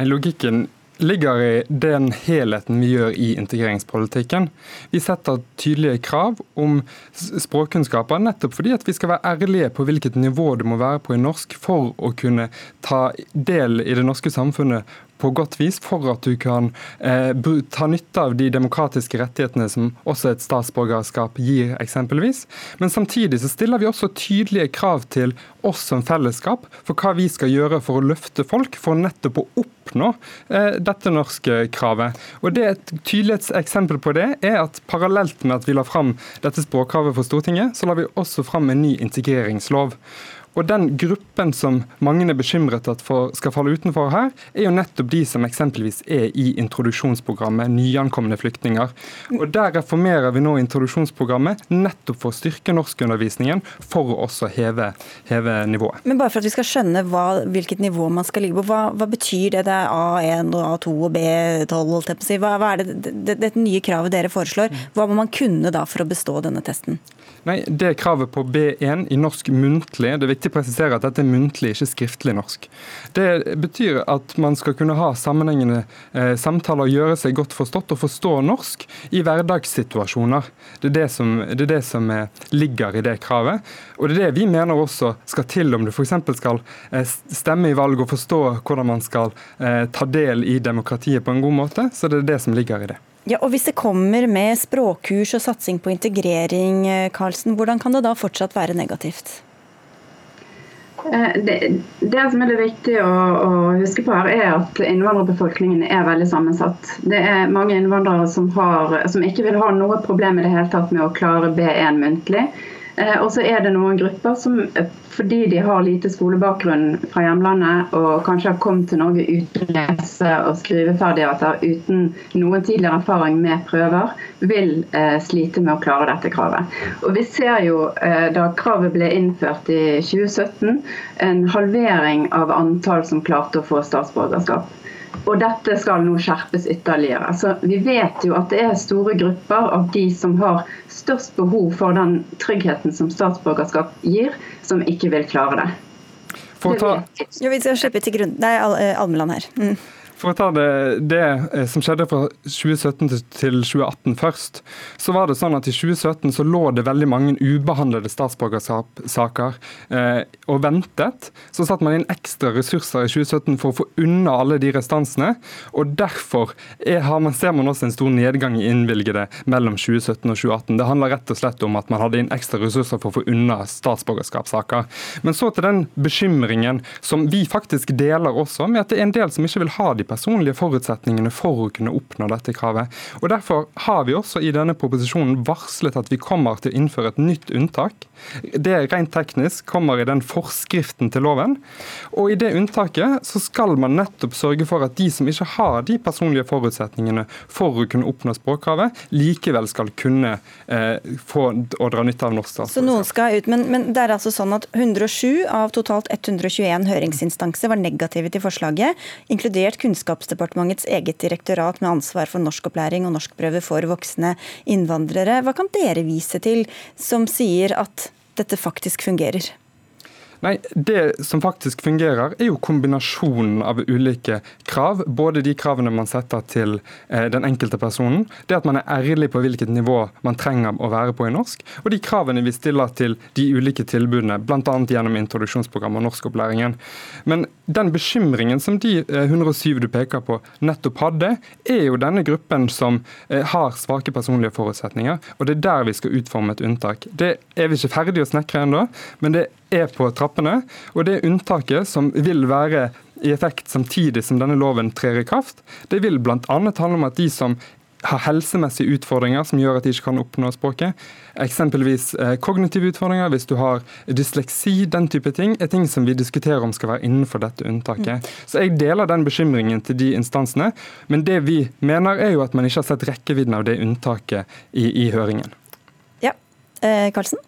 L: Logikken ligger i den helheten vi gjør i integreringspolitikken. Vi setter tydelige krav om språkkunnskaper, nettopp fordi at vi skal være ærlige på hvilket nivå du må være på i norsk for å kunne ta del i det norske samfunnet på godt vis for at du kan eh, ta nytte av de demokratiske rettighetene som også et statsborgerskap gir, eksempelvis. Men samtidig så stiller vi også tydelige krav til oss som fellesskap for hva vi skal gjøre for å løfte folk, for nettopp å oppnå eh, dette norske kravet. Og det Et tydelighetseksempel på det er at parallelt med at vi la fram dette språkkravet for Stortinget, så la vi også fram en ny integreringslov. Og Den gruppen som mange er bekymret at for, skal falle utenfor her, er jo nettopp de som eksempelvis er i introduksjonsprogrammet, nyankomne flyktninger. Og Der reformerer vi nå introduksjonsprogrammet nettopp for å styrke norskundervisningen, for å også heve, heve nivået.
B: Men bare for at vi skal skjønne hva, hvilket nivå man skal ligge på, hva, hva betyr det? Det er A1 og A2 og B12? Hva, hva er det, det, det, nye kravet dere foreslår? Hva må man kunne da for å bestå denne testen?
L: Nei, Det er kravet på B1 i norsk muntlig. Det er viktig å presisere at dette er muntlig, ikke skriftlig norsk. Det betyr at man skal kunne ha sammenhengende eh, samtaler, gjøre seg godt forstått og forstå norsk i hverdagssituasjoner. Det er det som, det er det som eh, ligger i det kravet. Og det er det vi mener også skal til om du f.eks. skal eh, stemme i valg og forstå hvordan man skal eh, ta del i demokratiet på en god måte. Så det er det som ligger i det.
B: Ja, og Hvis det kommer med språkkurs og satsing på integrering, Karlsen, hvordan kan det da fortsatt være negativt?
K: Eh, det, det, som er det viktige å, å, huske på her, er at innvandrerbefolkningen er veldig sammensatt. Det er mange innvandrere som, har, som ikke vil ha noe problem i det hele tatt med å klare B1 muntlig. Eh, og så er det noen grupper som eh, fordi de har lite skolebakgrunn fra hjemlandet og kanskje har kommet til Norge uten lese- og skriveferdigheter uten noen tidligere erfaring med prøver, vil eh, slite med å klare dette kravet. Og Vi ser jo eh, da kravet ble innført i 2017, en halvering av antall som klarte å få statsborgerskap. Og dette skal nå skjerpes ytterligere. Så Vi vet jo at det er store grupper av de som har størst behov for den tryggheten som statsborgerskap gir, som ikke vil klare det.
B: Ta... Ja, vi skal slippe til grunn. Det er eh, Almeland her. Mm.
L: For å ta det, det, eh, som skjedde fra 2017 til 2018 først, så var det sånn at i 2017 så lå det veldig mange ubehandlede statsborgerskapssaker eh, og ventet. Så satte man inn ekstra ressurser i 2017 for å få unna alle de restansene. Og derfor er, man, ser man også en stor nedgang i innvilgede mellom 2017 og 2018. Det handler rett og slett om at man hadde inn ekstra ressurser for å få unna statsborgerskapssaker. Men så til den bekymringen som vi faktisk deler også, med at det er en del som ikke vil ha de personlige forutsetningene for å kunne oppnå dette kravet. Og Derfor har vi også i denne proposisjonen varslet at vi kommer til å innføre et nytt unntak. Det rent teknisk kommer i den forskriften til loven. Og I det unntaket så skal man nettopp sørge for at de som ikke har de personlige forutsetningene for å kunne oppnå språkkravet, likevel skal kunne eh, få å dra nytte av norsk statsborgerskap.
B: Så noen skal ut, men, men, det er altså sånn at 107 av totalt 121 høringsinstanser var negative til forslaget, inkludert kunnskap Kunnskapsdepartementets eget direktorat med ansvar for norskopplæring og norskprøve for voksne innvandrere. Hva kan dere vise til som sier at dette faktisk fungerer?
L: Nei, Det som faktisk fungerer, er jo kombinasjonen av ulike krav. Både de kravene man setter til eh, den enkelte personen, det at man er ærlig på hvilket nivå man trenger å være på i norsk, og de kravene vi stiller til de ulike tilbudene, bl.a. gjennom introduksjonsprogrammet og norskopplæringen. Men den bekymringen som de 107 eh, du peker på nettopp hadde, er jo denne gruppen som eh, har svake personlige forutsetninger, og det er der vi skal utforme et unntak. Det er vi ikke ferdig å snekre ennå, men det er på trappene. Og det unntaket som vil være i effekt samtidig som denne loven trer i kraft, det vil bl.a. handle om at de som har helsemessige utfordringer som gjør at de ikke kan oppnå språket. Eksempelvis eh, kognitive utfordringer, hvis du har dysleksi, den type ting, er ting som vi diskuterer om skal være innenfor dette unntaket. Mm. Så jeg deler den bekymringen til de instansene, men det vi mener er jo at man ikke har sett rekkevidden av det unntaket i, i høringen.
B: Ja, eh, Karlsen?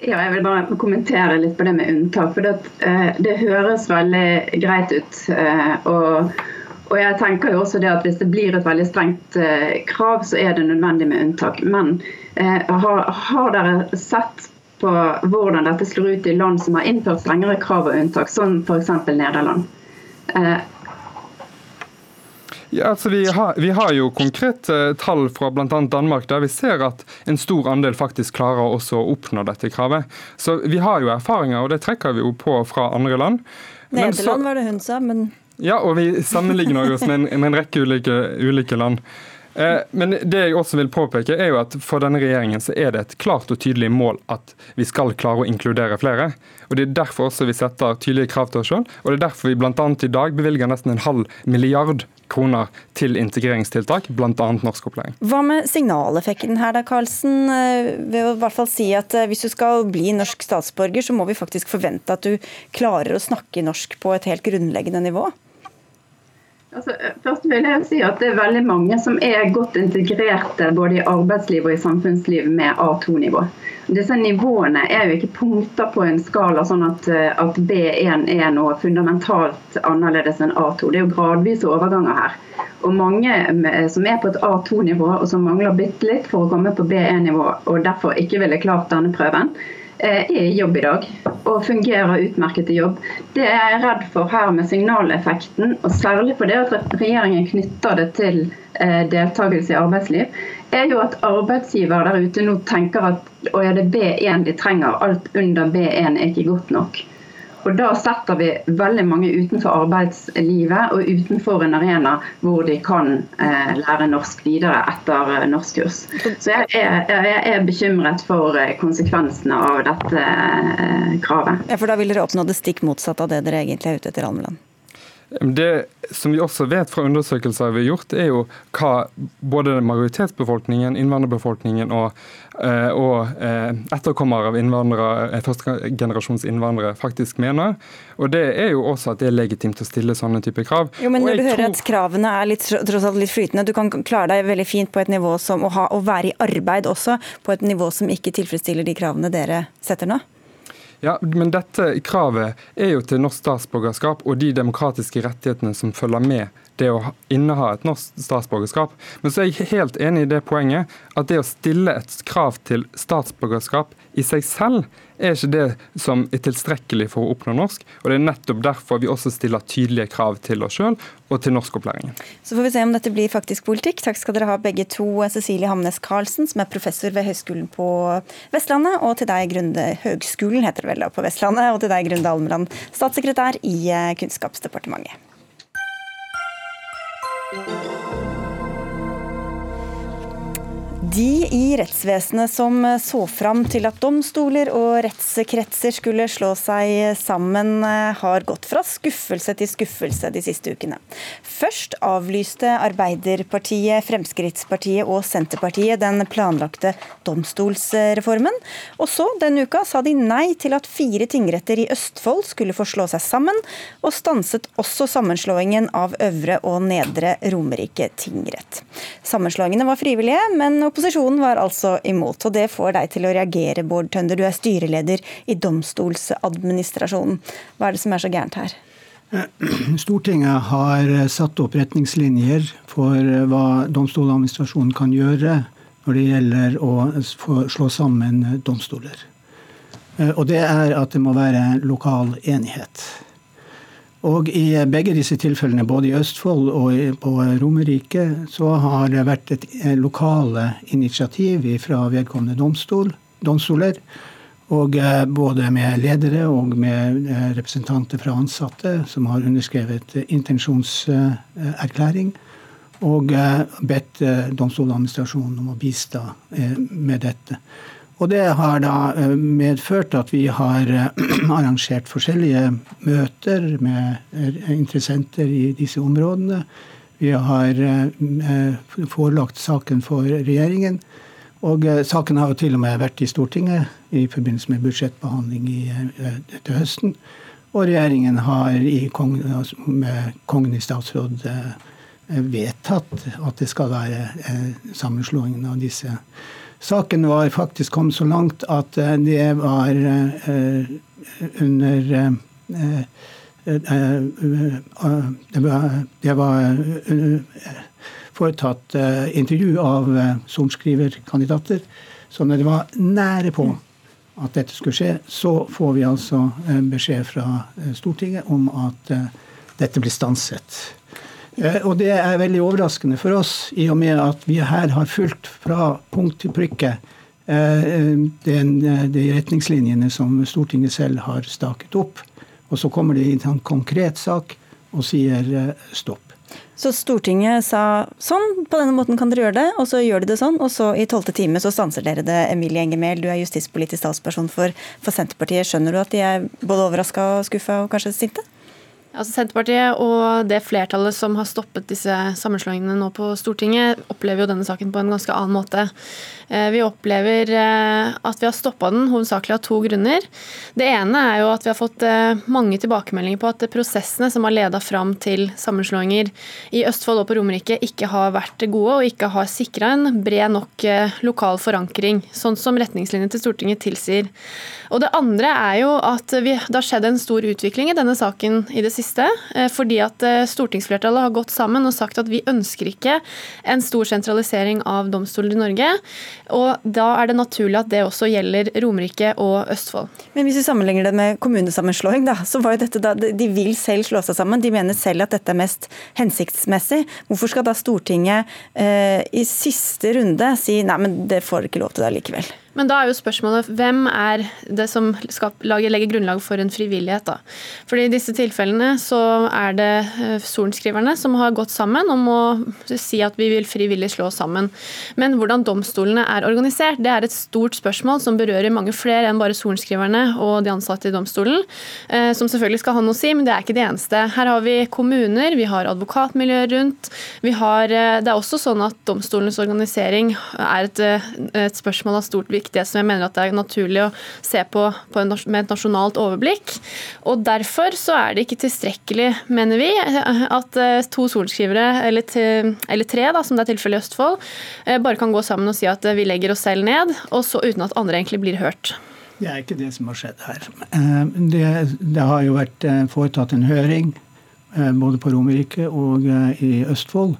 K: Ja, jeg vil bare kommentere litt på det med unntak. for Det, uh, det høres veldig greit ut. Uh, og, og, jeg tenker jo også det at Hvis det blir et veldig strengt uh, krav, så er det nødvendig med unntak. Men har, har, dere sett på hvordan dette slår ut i land som har innført strengere krav og unntak, som f.eks. Nederland?
L: Ja, altså vi, har, vi har jo konkrete uh, tall fra bl.a. Danmark der vi ser at en stor andel faktisk klarer også å oppnå dette kravet. Så vi har jo erfaringer, og det trekker vi jo på fra andre land.
B: Nederland var det hun sa, men
L: Ja, og vi sammenligner oss med en, med en rekke ulike, ulike land. Eh, men det jeg også vil påpeke er jo at for denne regjeringen så er det et klart og tydelig mål at vi skal klare å inkludere flere. Og Det er derfor også vi setter tydelige krav til oss sjøl. Og det er derfor vi bl.a. i dag bevilger nesten en halv milliard kroner til integreringstiltak, bl.a. norskopplæring.
B: Hva med signaleffekten her da, Karlsen? Eh, ved å i hvert fall si at eh, hvis du skal bli norsk statsborger, så må vi faktisk forvente at du klarer å snakke norsk på et helt grunnleggende nivå?
K: Altså, først vil jeg si at Det er veldig mange som er godt integrerte både i arbeidsliv og i samfunnsliv med A2-nivå. Disse Nivåene er jo ikke punkter på en skala sånn at, eh, at, B1 er noe fundamentalt annerledes enn A2. Det er jo gradvise overganger her. Og Mange eh, som er på et A2-nivå og som mangler bitte litt for å komme på B1-nivå og derfor ikke ville klart denne prøven, Eh, er i jobb i dag og fungerer utmerket i jobb. Det jeg er redd for her med signaleffekten, og særlig for det at regjeringen knytter det til eh, deltakelse i arbeidsliv, er jo at arbeidsgiver der ute nå tenker at å, er det B1 de trenger, alt under B1 er ikke godt nok. Og Da setter vi veldig mange utenfor arbeidslivet og utenfor en arena hvor de kan eh, lære norsk videre etter eh, norskkurs. Så jeg er, jeg er, bekymret for eh, konsekvensene av dette eh, kravet.
B: Ja, For da vil dere oppnå det stikk motsatte av det dere egentlig er ute etter, Almeland?
L: Det som vi også vet fra undersøkelser vi har gjort, er jo hva både majoritetsbefolkningen, innvandrerbefolkningen og, eh, og eh, etterkommere av innvandrere, eh, førstegenerasjons innvandrere faktisk mener. Og det er jo også at det er legitimt å stille sånne typer krav.
B: Jo, men Når du hører tror... at kravene er litt, tross alt litt flytende, du kan klare deg veldig fint på et nivå som å, ha, å være i arbeid også, på et nivå som ikke tilfredsstiller de kravene dere setter nå?
L: Ja, Men dette kravet er jo til norsk statsborgerskap og de demokratiske rettighetene som følger med det å inneha et norsk statsborgerskap. Men så er jeg helt enig i det poenget at det å stille et krav til statsborgerskap i seg selv er ikke det som er tilstrekkelig for å oppnå norsk. og Det er nettopp derfor vi også stiller tydelige krav til oss sjøl og til norskopplæringen.
B: Så får vi se om dette blir faktisk politikk. Takk skal dere ha begge to. Cecilie Hamnes Karlsen, som er professor ved Høgskolen på Vestlandet, og til deg, Grunde Høgskolen heter det vel da på Vestlandet, og til deg, Grunde Almeland, statssekretær i eh, Kunnskapsdepartementet. De i rettsvesenet som så fram til at domstoler og rettskretser skulle slå seg sammen, har gått fra skuffelse til skuffelse de siste ukene. Først avlyste Arbeiderpartiet, Fremskrittspartiet og Senterpartiet den planlagte domstolsreformen. Og så denne uka sa de nei til at fire tingretter i Østfold skulle få slå seg sammen, og stanset også sammenslåingen av Øvre og Nedre Romerike tingrett. Sammenslåingene var frivillige, men opposisjonen Opposisjonen var altså imot, og det får deg til å reagere, Bård Tønder. Du er styreleder i Domstoladministrasjonen. Hva er det som er så gærent her?
M: Stortinget har satt opp retningslinjer for hva Domstoladministrasjonen kan gjøre når det gjelder å slå sammen domstoler. Og det er at det må være lokal enighet. Og I begge disse tilfellene, både i Østfold og på Romerike, så har det vært et eh, lokale initiativ fra vedkommende domstol, domstoler. Og eh, både med ledere og med eh, representanter fra ansatte som har underskrevet intensjonserklæring. Og bedt Domstoladministrasjonen om å bistå med dette. Og det har da eh, medført at vi har eh, *clears throat* arrangert forskjellige møter med eh, interessenter i disse områdene. Vi har forelagt saken for regjeringen. Og saken har jo til og med vært i Stortinget i forbindelse med budsjettbehandling i, til høsten. Og regjeringen har i kong, altså med kongen i statsråd vedtatt at det skal være sammenslåingen av disse. Saken var faktisk kommet så langt at det var under det var, det var foretatt intervju av sorenskriverkandidater. Så når det var nære på at dette skulle skje, så får vi altså beskjed fra Stortinget om at dette blir stanset. Og det er veldig overraskende for oss, i og med at vi her har fulgt fra punkt til prikke de retningslinjene som Stortinget selv har staket opp. Og så kommer det i en konkret sak og sier stopp.
B: Så Stortinget sa sånn, på denne måten kan dere gjøre det, og så gjør de det sånn. Og så i tolvte time så stanser dere det. Emilie Enger Mehl, du er justispolitisk talsperson for, for Senterpartiet. Skjønner du at de er både overraska, skuffa og kanskje sinte?
N: Altså Senterpartiet og det flertallet som har stoppet disse sammenslåingene nå på Stortinget, opplever jo denne saken på en ganske annen måte. Vi opplever at vi har stoppa den hovedsakelig av to grunner. Det ene er jo at vi har fått mange tilbakemeldinger på at prosessene som har leda fram til sammenslåinger i Østfold og på Romerike, ikke har vært gode og ikke har sikra en bred nok lokal forankring, sånn som retningslinjene til Stortinget tilsier. Og det andre er jo at vi, det har skjedd en stor utvikling i denne saken i det siste, fordi at stortingsflertallet har gått sammen og sagt at vi ønsker ikke en stor sentralisering av domstoler i Norge. Og Da er det naturlig at det også gjelder Romerike og Østfold.
B: Men Hvis vi sammenligner det med kommunesammenslåing, da, så var jo dette da, de vil selv slå seg sammen. De mener selv at dette er mest hensiktsmessig. Hvorfor skal da Stortinget eh, i siste runde si nei, men det får ikke lov til det likevel?
N: Men da er jo spørsmålet hvem er det som skal legge grunnlag for en frivillighet? da? Fordi I disse tilfellene så er det sorenskriverne som har gått sammen om å si at vi vil frivillig slå sammen. Men hvordan domstolene er organisert, det er et stort spørsmål som berører mange flere enn bare sorenskriverne og de ansatte i domstolen, som selvfølgelig skal ha noe å si, men det er ikke det eneste. Her har vi kommuner, vi har advokatmiljøer rundt. Vi har, det er også sånn at domstolenes organisering er et, et spørsmål av stort viktighet viktige som jeg mener at det er naturlig å se på, på en, med et nasjonalt overblikk. Og Derfor så er det ikke tilstrekkelig, mener vi, at to sorenskrivere, eller, eller, tre, da, som det er tilfellet i Østfold, bare kan gå sammen og si at vi legger oss selv ned, og så uten at andre egentlig blir hørt.
M: Det er ikke det som har skjedd her. Det, det har jo vært foretatt en høring både på Romerike og i Østfold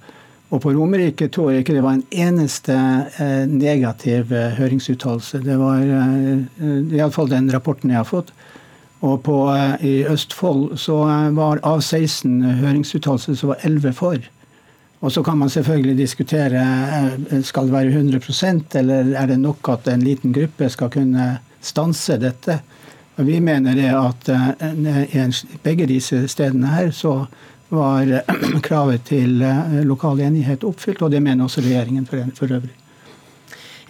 M: og på Romerike tror jeg ikke det var en eneste eh, negativ eh, høringsuttalelse. Det var eh, iallfall den rapporten jeg har fått. Og på, i Østfold så var av 16 høringsuttalelser så var 11 for. Og så kan man selvfølgelig diskutere skal det være 100% eller er det nok at en liten gruppe skal kunne stanse dette. Og vi mener det at i begge disse stedene her så var *clears throat* kravet til eh, lokal enighet oppfylt, og det mener også regjeringen for øvrig.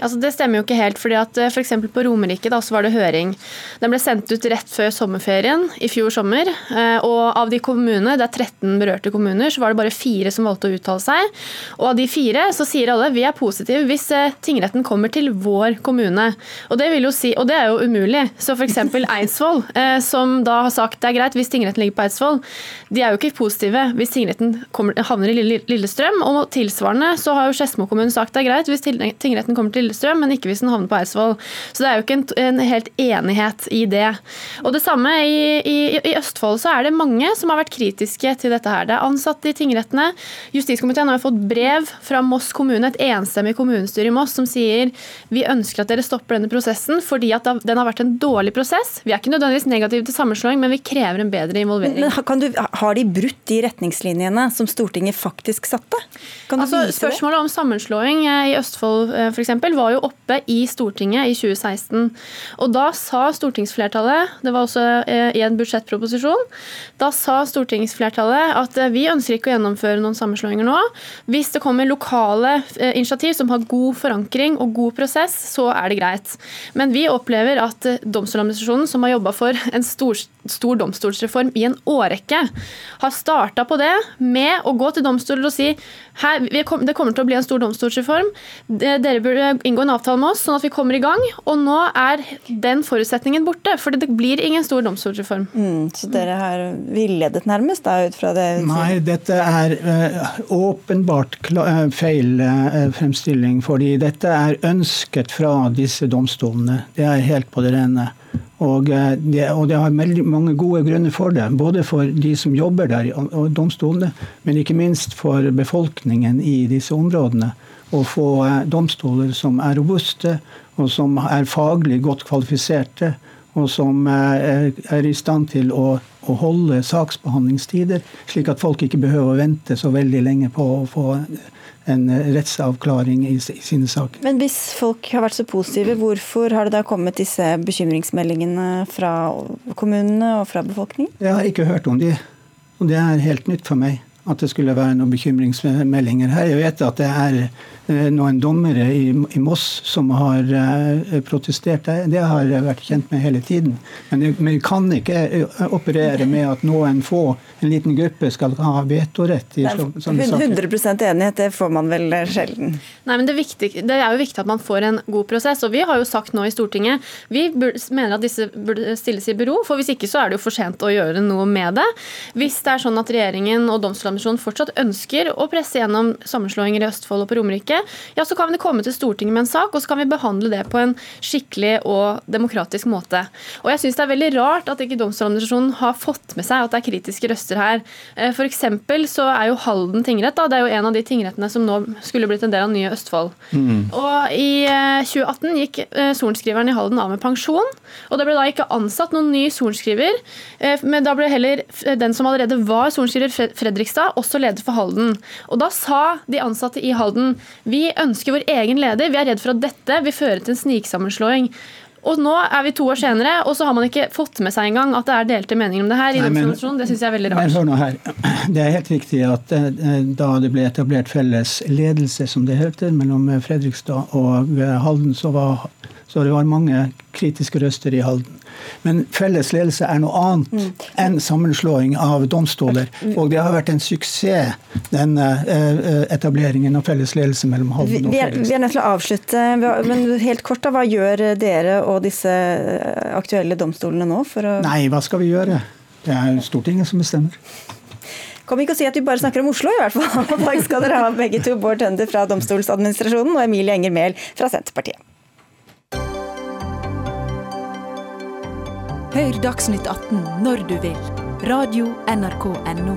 N: Altså, det stemmer jo ikke helt. fordi at eh, for På Romerike da, så var det høring. Den ble sendt ut rett før sommerferien i fjor sommer. Eh, og Av de kommunene, det er 13 berørte kommuner, så var det bare fire som valgte å uttale seg. Og Av de fire så sier alle vi er positive hvis eh, tingretten kommer til vår kommune. Og det vil jo si, og det er jo umulig. Så f.eks. *laughs* Eidsvoll, som da har sagt det er greit hvis tingretten ligger på Eidsvoll, de er jo ikke positive hvis tingretten kommer, havner i Lillestrøm. Og tilsvarende så har jo Skedsmo kommune sagt det er greit hvis tingretten kommer til Lillestrøm, men ikke hvis den havner på Eidsvoll. Så det er jo ikke en, en, helt enighet i det. Og det samme i, i, i, Østfold så er det mange som har vært kritiske til dette her. Det er ansatte i tingrettene. Justiskomiteen har fått brev fra Moss kommune, et enstemmig kommunestyre i Moss, som sier vi ønsker at dere stopper denne prosessen fordi at den har vært en dårlig prosess. Vi er ikke nødvendigvis negative til sammenslåing, men vi krever en bedre involvering.
B: Men, du, har de brutt de retningslinjene som Stortinget faktisk satte? Kan du
N: altså,
B: vise
N: spørsmålet
B: det?
N: om sammenslåing eh, i Østfold f.eks. for eksempel, var jo oppe i Stortinget i 2016. Og da sa stortingsflertallet, det var også eh, i en budsjettproposisjon, da sa stortingsflertallet at eh, vi ønsker ikke å gjennomføre noen sammenslåinger nå. Hvis det kommer lokale eh, initiativ som har god forankring og god prosess, så er det greit. Men vi opplever at Domstoladministrasjonen, som har jobba for en stor, stor domstolsreform i en årrekke. Har starta på det med å gå til domstoler og si det kommer til å bli en stor domstolsreform. Dere burde inngå en avtale med oss, sånn at vi kommer i gang. Og nå er den forutsetningen borte, for det blir ingen stor domstolsreform.
B: Mm, så dere har villedet nærmest da, ut fra det?
M: Nei, dette er uh, åpenbart uh, feil uh, fremstilling. fordi dette er ønsket fra disse domstolene. Det er helt på det rene. Og det, og det, har veldig mange gode grunner for det. Både for de som jobber der og domstolene, men ikke minst for befolkningen i disse områdene. Å få domstoler som er robuste, og som er faglig godt kvalifiserte, og som er i stand til å, å holde saksbehandlingstider, slik at folk ikke behøver å vente så veldig lenge på å få en rettsavklaring i, sine saker.
B: Men hvis folk har vært så positive, hvorfor har det da kommet disse bekymringsmeldingene fra kommunene og fra befolkningen?
M: Jeg har ikke hørt om de, og det er helt nytt for meg at det skulle være noen bekymringsmeldinger her. Jeg vet at det er eh, noen dommere i, i Moss som har uh, protestert. Det har jeg vært kjent med hele tiden. Men vi kan ikke eh, operere med at noen få, en liten gruppe, skal ha vetorett i
B: sånne saker. 100% enighet, det får man vel sjelden?
N: Nei, men det, viktig, det, er jo viktig at man får en god prosess. Og vi har jo sagt nå i Stortinget vi mener at disse burde stilles i bero. For hvis ikke så er det jo for sent å gjøre noe med det. Hvis det er sånn at regjeringen og Domstoladministrasjonen fortsatt ønsker å presse gjennom sammenslåinger i Østfold og på Romerike, ja, så kan vi komme til Stortinget med en sak, og så kan vi behandle det på en skikkelig og demokratisk måte. Og jeg syns det er veldig rart at ikke Domstoladministrasjonen har fått med seg at det er kritiske røster her. F.eks. for eksempel så er jo Halden tingrett da, det er jo en av de tingrettene som nå skulle blitt en del av nye Østfold. Mm. Og i 2018 eh, gikk eh, sorenskriveren i Halden av med pensjon, og det ble da ikke ansatt noen ny sorenskriver, men da ble heller den som allerede var sorenskriver, Fredrikstad, også leder for Halden. Og Da sa de ansatte i Halden vi ønsker vår egen leder, vi er redd for at dette vil føre til en sniksammenslåing. Og nå er vi to år senere, og så har man ikke fått med seg engang at det er delte meninger om det her. i Nei, men, Det synes jeg er veldig rart.
M: Men hør nå her. Det er helt riktig at eh, da det ble etablert felles ledelse, som det heter, mellom Fredrikstad og Halden, så var, så det var mange kritiske røster i Halden. Men felles ledelse er noe annet mm. enn sammenslåing av domstoler. Mm. Og det har vært en suksess, denne eh, etableringen av felles ledelse mellom Halden og
B: Fredrikstad. Vi er nødt til å avslutte, men helt kort, da, hva gjør dere og disse aktuelle domstolene nå? for å
M: Nei, hva skal vi gjøre? Det er Stortinget som bestemmer.
B: Kom ikke og si at vi bare snakker om Oslo, i hvert fall. *laughs* Takk skal dere ha, begge to. Bård Tønder fra Domstoladministrasjonen og Emilie Enger Mehl fra Senterpartiet.
O: Hør Dagsnytt 18 når du vil. Radio NRK Radio.nrk.no.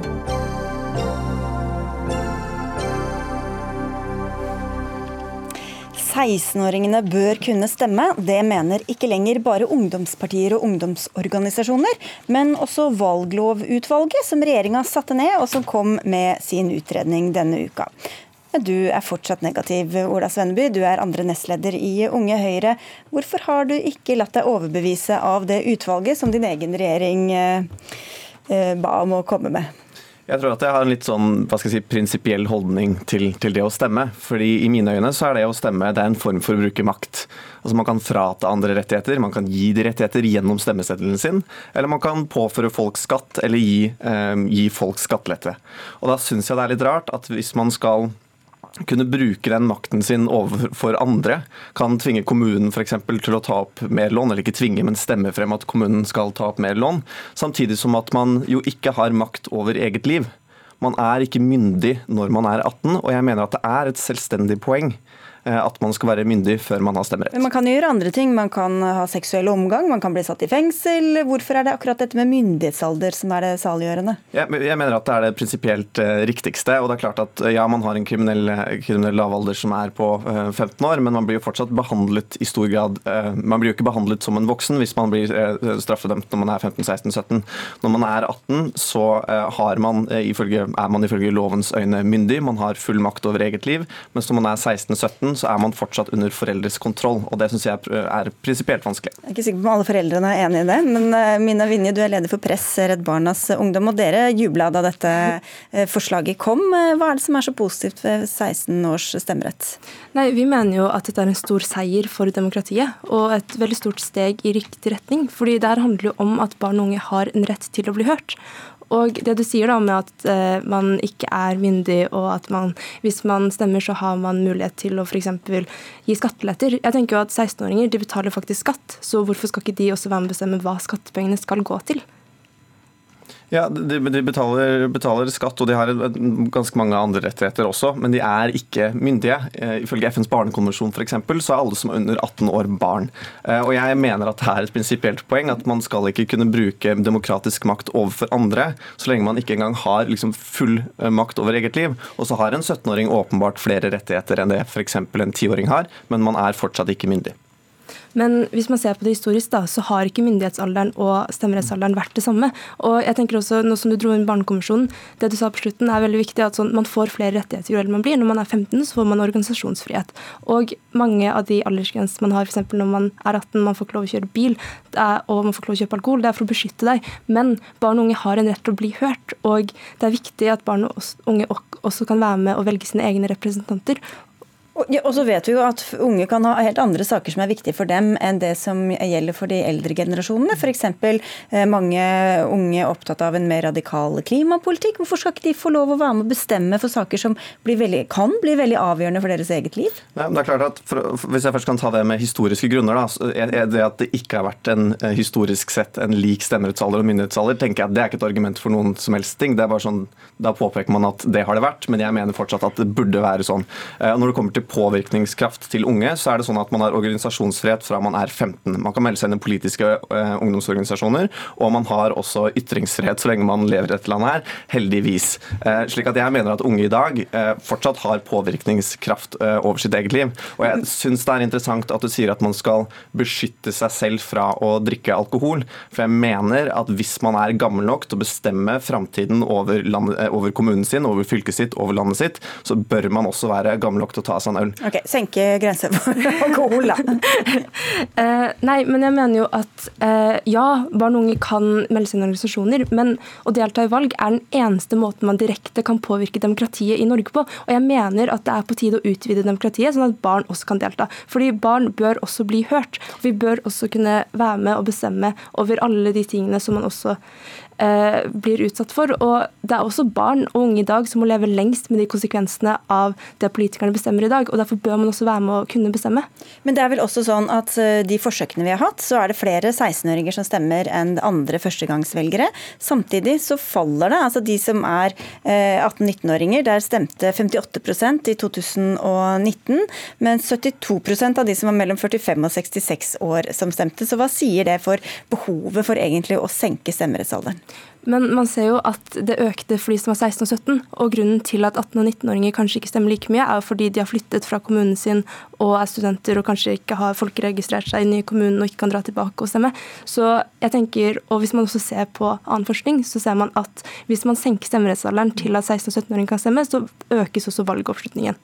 B: «16-åringene bør kunne stemme. Det mener ikke lenger bare ungdomspartier og ungdomsorganisasjoner, men også valglovutvalget, som regjeringa satte ned, og som kom med sin utredning denne uka. Du er fortsatt negativ, Ola Svenneby. Du er andre nestleder i Unge Høyre. Hvorfor har du ikke latt deg overbevise av det utvalget som din egen regjering eh, eh, ba om å komme med?
P: Jeg tror at jeg har en litt sånn hva skal jeg si, prinsipiell holdning til, til, det å stemme. Fordi I mine øyne så er det å stemme det er en form for å bruke makt. Altså Man kan frata andre rettigheter, man kan gi de rettigheter gjennom stemmeseddelen sin. Eller man kan påføre folk skatt, eller gi, eh, gi folk skattelette. Og Da syns jeg det er litt rart at hvis man skal kunne bruke den makten sin overfor andre. Kan tvinge kommunen for eksempel, til å ta opp mer lån, eller ikke tvinge, men stemme frem at kommunen skal ta opp mer lån. Samtidig som at man jo ikke har makt over eget liv. Man er ikke myndig når man er 18, og jeg mener at det er et selvstendig poeng at man skal være myndig før man har stemmerett.
B: Men man kan gjøre andre ting. Man kan ha seksuell omgang, man kan bli satt i fengsel. Hvorfor er det akkurat dette med myndighetsalder som er det saliggjørende?
P: Jeg, jeg mener at det er det prinsipielt uh, riktigste. og det er klart at ja, Man har en kriminell, kriminell lavalder som er på uh, 15 år, men man blir jo fortsatt behandlet i stor grad Man blir jo ikke behandlet som en voksen hvis man blir straffedømt når man er 15-16-17. Når man er 18, så man, ifølge, er man ifølge lovens øyne myndig. Man har full makt over eget liv. Mens når man er 16-17, så er man fortsatt under foreldres kontroll. og Det syns jeg er prinsipielt vanskelig.
B: Jeg er ikke sikker på om alle foreldrene er enig i det, men eh, Mina Vinje, du er leder for Press, Redd Barnas ungdom, og dere jubla da dette eh, forslaget kom. Eh, hva er det som er så positivt ved 16 års stemmerett?
Q: Nei, Vi mener jo at dette er en stor seier for demokratiet, og et veldig stort steg i riktig retning. fordi det her handler jo om at barn og unge har en rett til å bli hørt. Og det du sier da med at uh, man ikke er myndig, og at man, hvis man stemmer, så har man mulighet til å f.eks. gi skatteletter. Jeg tenker jo at 16-åringer de betaler faktisk skatt, så hvorfor skal ikke de også være med å bestemme hva skattepengene skal gå til?
P: Ja, De, de betaler, betaler, skatt, og de har ganske mange andre rettigheter også, men de er ikke myndige. Eh, ifølge FNs barnekonvensjon for eksempel, så er alle som er under 18 år barn. Eh, og Jeg mener at det er et prinsipielt poeng at man skal ikke kunne bruke demokratisk makt overfor andre, så lenge man ikke engang har liksom full eh, makt over eget liv. Og så har en 17-åring åpenbart flere rettigheter enn det f.eks. en 10-åring har, men man er fortsatt ikke myndig.
Q: Men hvis man ser på det historisk, da, så har ikke myndighetsalderen og stemmerettsalderen vært det samme. Og jeg tenker også, nå som du dro inn Barnekonvensjonen, det du sa på slutten er veldig viktig. at sånn, Man får flere rettigheter jo eldre man blir. Når man er 15, så får man organisasjonsfrihet. Og mange av de aldersgrensene man har, f.eks. når man er 18, man får ikke lov å kjøre bil, er, og man får ikke lov å kjøpe alkohol, det er for å beskytte deg. Men barn og unge har en rett til å bli hørt. Og det er viktig at barn og unge også kan være med og velge sine egne representanter.
B: Og så vet vi jo at unge kan ha helt andre saker som er viktige for dem enn det som gjelder for de eldre generasjonene. F.eks. Eh, mange unge er opptatt av en mer radikal klimapolitikk. Hvorfor skal ikke de få lov å være med å bestemme for saker som veldig, kan bli veldig avgjørende for deres eget liv?
P: Nei, det er klart at for, Hvis jeg først kan ta det med historiske grunner, da, er det at det ikke har vært en eh, historisk sett en lik stemmerettsalder og myndighetsalder, tenker jeg at det er ikke et argument for noen som helst ting. Det er bare sånn, Da påpeker man at det har det vært, men jeg mener fortsatt at det burde være sånn. Eh, når det kommer til påvirkningskraft til unge, så er det sånn at man har organisasjonsfrihet fra man er 15. Man kan melde seg inn i politiske uh, ungdomsorganisasjoner, og man har også ytringsfrihet så lenge man lever i dette landet her, heldigvis. Uh, slik at jeg mener at unge i dag uh, fortsatt har påvirkningskraft over sitt eget liv. Og jeg syns det er interessant at du sier at man skal beskytte seg selv fra å drikke alkohol, for jeg mener at hvis man er gammel nok til å bestemme framtiden over, over kommunen sin, over fylket sitt, over landet sitt, så bør man også være gammel nok til å ta seg en øl.
B: Ok, Senke grenser for *laughs* alkohol, da.
Q: uh, *laughs* nei, men jeg mener jo at uh, ja, barn og unge kan melde seg inn i organisasjoner, men å delta i valg er den eneste måten man direkte kan påvirke demokratiet i Norge på. Og jeg mener at det er på tide å utvide demokratiet, sånn at barn også kan delta. Fordi barn bør også bli hørt. Vi bør også kunne være med og bestemme over alle de tingene som man også Eh, blir utsatt for. Og det er også barn og unge i dag som må leve lengst med de konsekvensene av det politikerne bestemmer i dag. og Derfor bør man også være med å kunne bestemme.
B: Men det er vel også sånn at eh, de forsøkene vi har hatt, så er det flere 16-åringer som stemmer enn andre førstegangsvelgere. Samtidig så faller det. altså De som er 18-19-åringer, eh, der stemte 58% i 2019, men 72% av de som var mellom 45 og 66 år som stemte. Så hva sier det for behovet for egentlig å senke stemmerettsalderen?
Q: Men man ser jo at det økte for de som var 16 og 17. Og grunnen til at 18- og 19-åringer kanskje ikke stemmer like mye, er fordi de har flyttet fra kommunen sin og er studenter og kanskje ikke har folkeregistrert seg i nye kommunen og ikke kan dra tilbake og stemme. Så jeg tenker, og Hvis man også ser på annen forskning, så ser man at hvis man senker stemmerettsalderen til at 16- og 17-åringer kan stemme, så økes også valgoppslutningen.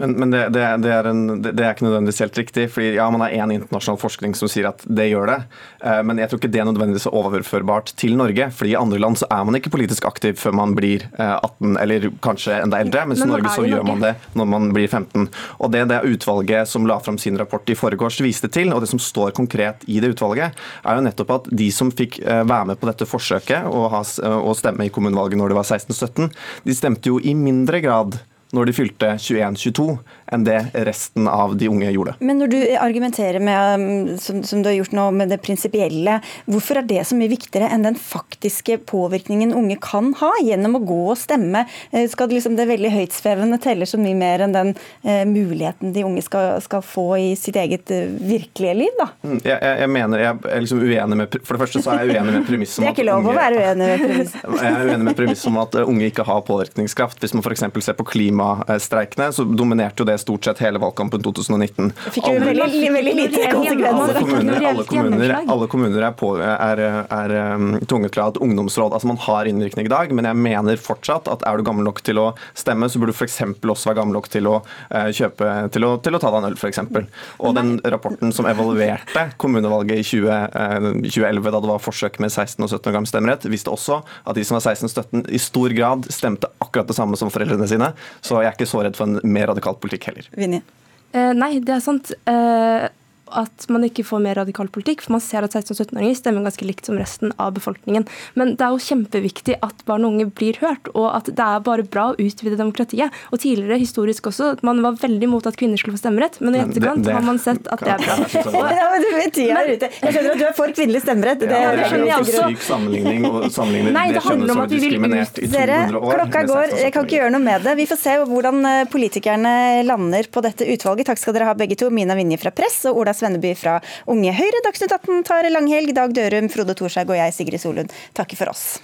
P: Men, men det, det, det, er en, det, er ikke nødvendigvis helt riktig. fordi ja, Man har én internasjonal forskning som sier at det gjør det. Eh, men jeg tror ikke det er nødvendigvis er overførbart til Norge. fordi I andre land så er man ikke politisk aktiv før man blir 18 eh, eller kanskje enda eldre. Mens i Norge så gjør man det når man blir 15. Og Det det utvalget som la fram sin rapport i forgårs viste til, og det som står konkret i det utvalget, er jo nettopp at de som fikk eh, være med på dette forsøket og, ha, og stemme i kommunevalget når de var 16-17, de stemte jo i mindre grad når de fylte 21-22, enn det resten av de unge gjorde.
B: Men når du argumenterer med, um, som, som du har gjort nå, med det prinsipielle, hvorfor er det så mye viktigere enn den faktiske påvirkningen unge kan ha gjennom å gå og stemme? Eh, skal det, liksom, det veldig høytsvevende telle så mye mer enn den eh, muligheten de unge skal, skal, få i sitt eget uh, virkelige liv, da?
P: Mm, jeg, jeg, jeg, mener, jeg er liksom uenig med For det første så er jeg uenig med premisset
B: om at *laughs* Det er ikke lov å være uenig med premisset. *laughs*
P: jeg er uenig med premisset om at unge ikke har påvirkningskraft. Hvis man f.eks. ser på klima klimastreikene, så dominerte jo det stort sett hele valgkampen 2019.
B: Fikk jo veldig, veldig lite
P: Alle
B: konsekvenser.
P: kommuner, alle kommuner, alle kommuner er, på, er, er um, tvunget til å ha et ungdomsråd. Altså Man har innvirkning i dag, men jeg mener fortsatt at er du gammel nok til å stemme, så burde du f.eks. også være gammel nok til å uh, kjøpe til å, til å ta deg en øl, f.eks. Og den rapporten som evaluerte kommunevalget i 20, uh, 2011, da det var forsøk med 16 og 17 år gammel stemmerett, viste også at de som var 16-17 i stor grad stemte akkurat det samme som foreldrene sine. Så jeg er ikke så redd for en mer radikal politikk heller.
B: Vinje.
Q: Eh, nei, det er sant. Eh, at man ikke får mer radikal politikk. For man ser at 16- og 17-åringer stemmer ganske likt som resten av befolkningen. Men det er jo kjempeviktig at barn og unge blir hørt, og at det er bare bra å utvide demokratiet. Og tidligere, historisk også, at man var veldig imot at kvinner skulle få stemmerett, men i etterkant har man sett at det er bra. *laughs*
B: Ja, men du vet, tida er ute. Jeg skjønner at du er for kvinnelig stemmerett. Det,
P: Ja, det
Q: skjønner jeg
P: er jo
Q: også.
P: syk sammenligning og sammenligner
Q: Nei, det
P: det
Q: handler
P: kjønnet
Q: om
P: som
Q: at
P: er
Q: vi vil
P: diskriminert i
B: Dere,
P: 200 år.
B: klokka går, jeg kan ikke gjøre noe med det. Vi får se hvordan eh, politikerne lander på dette utvalget. Takk skal dere ha begge to. Mina Vinje fra Press og Ola Svenneby fra Unge Høyre. Dagsnytt 18 tar langhelg. Dag Dørum, Frode Thorshaug og jeg, Sigrid Solund, takker for oss.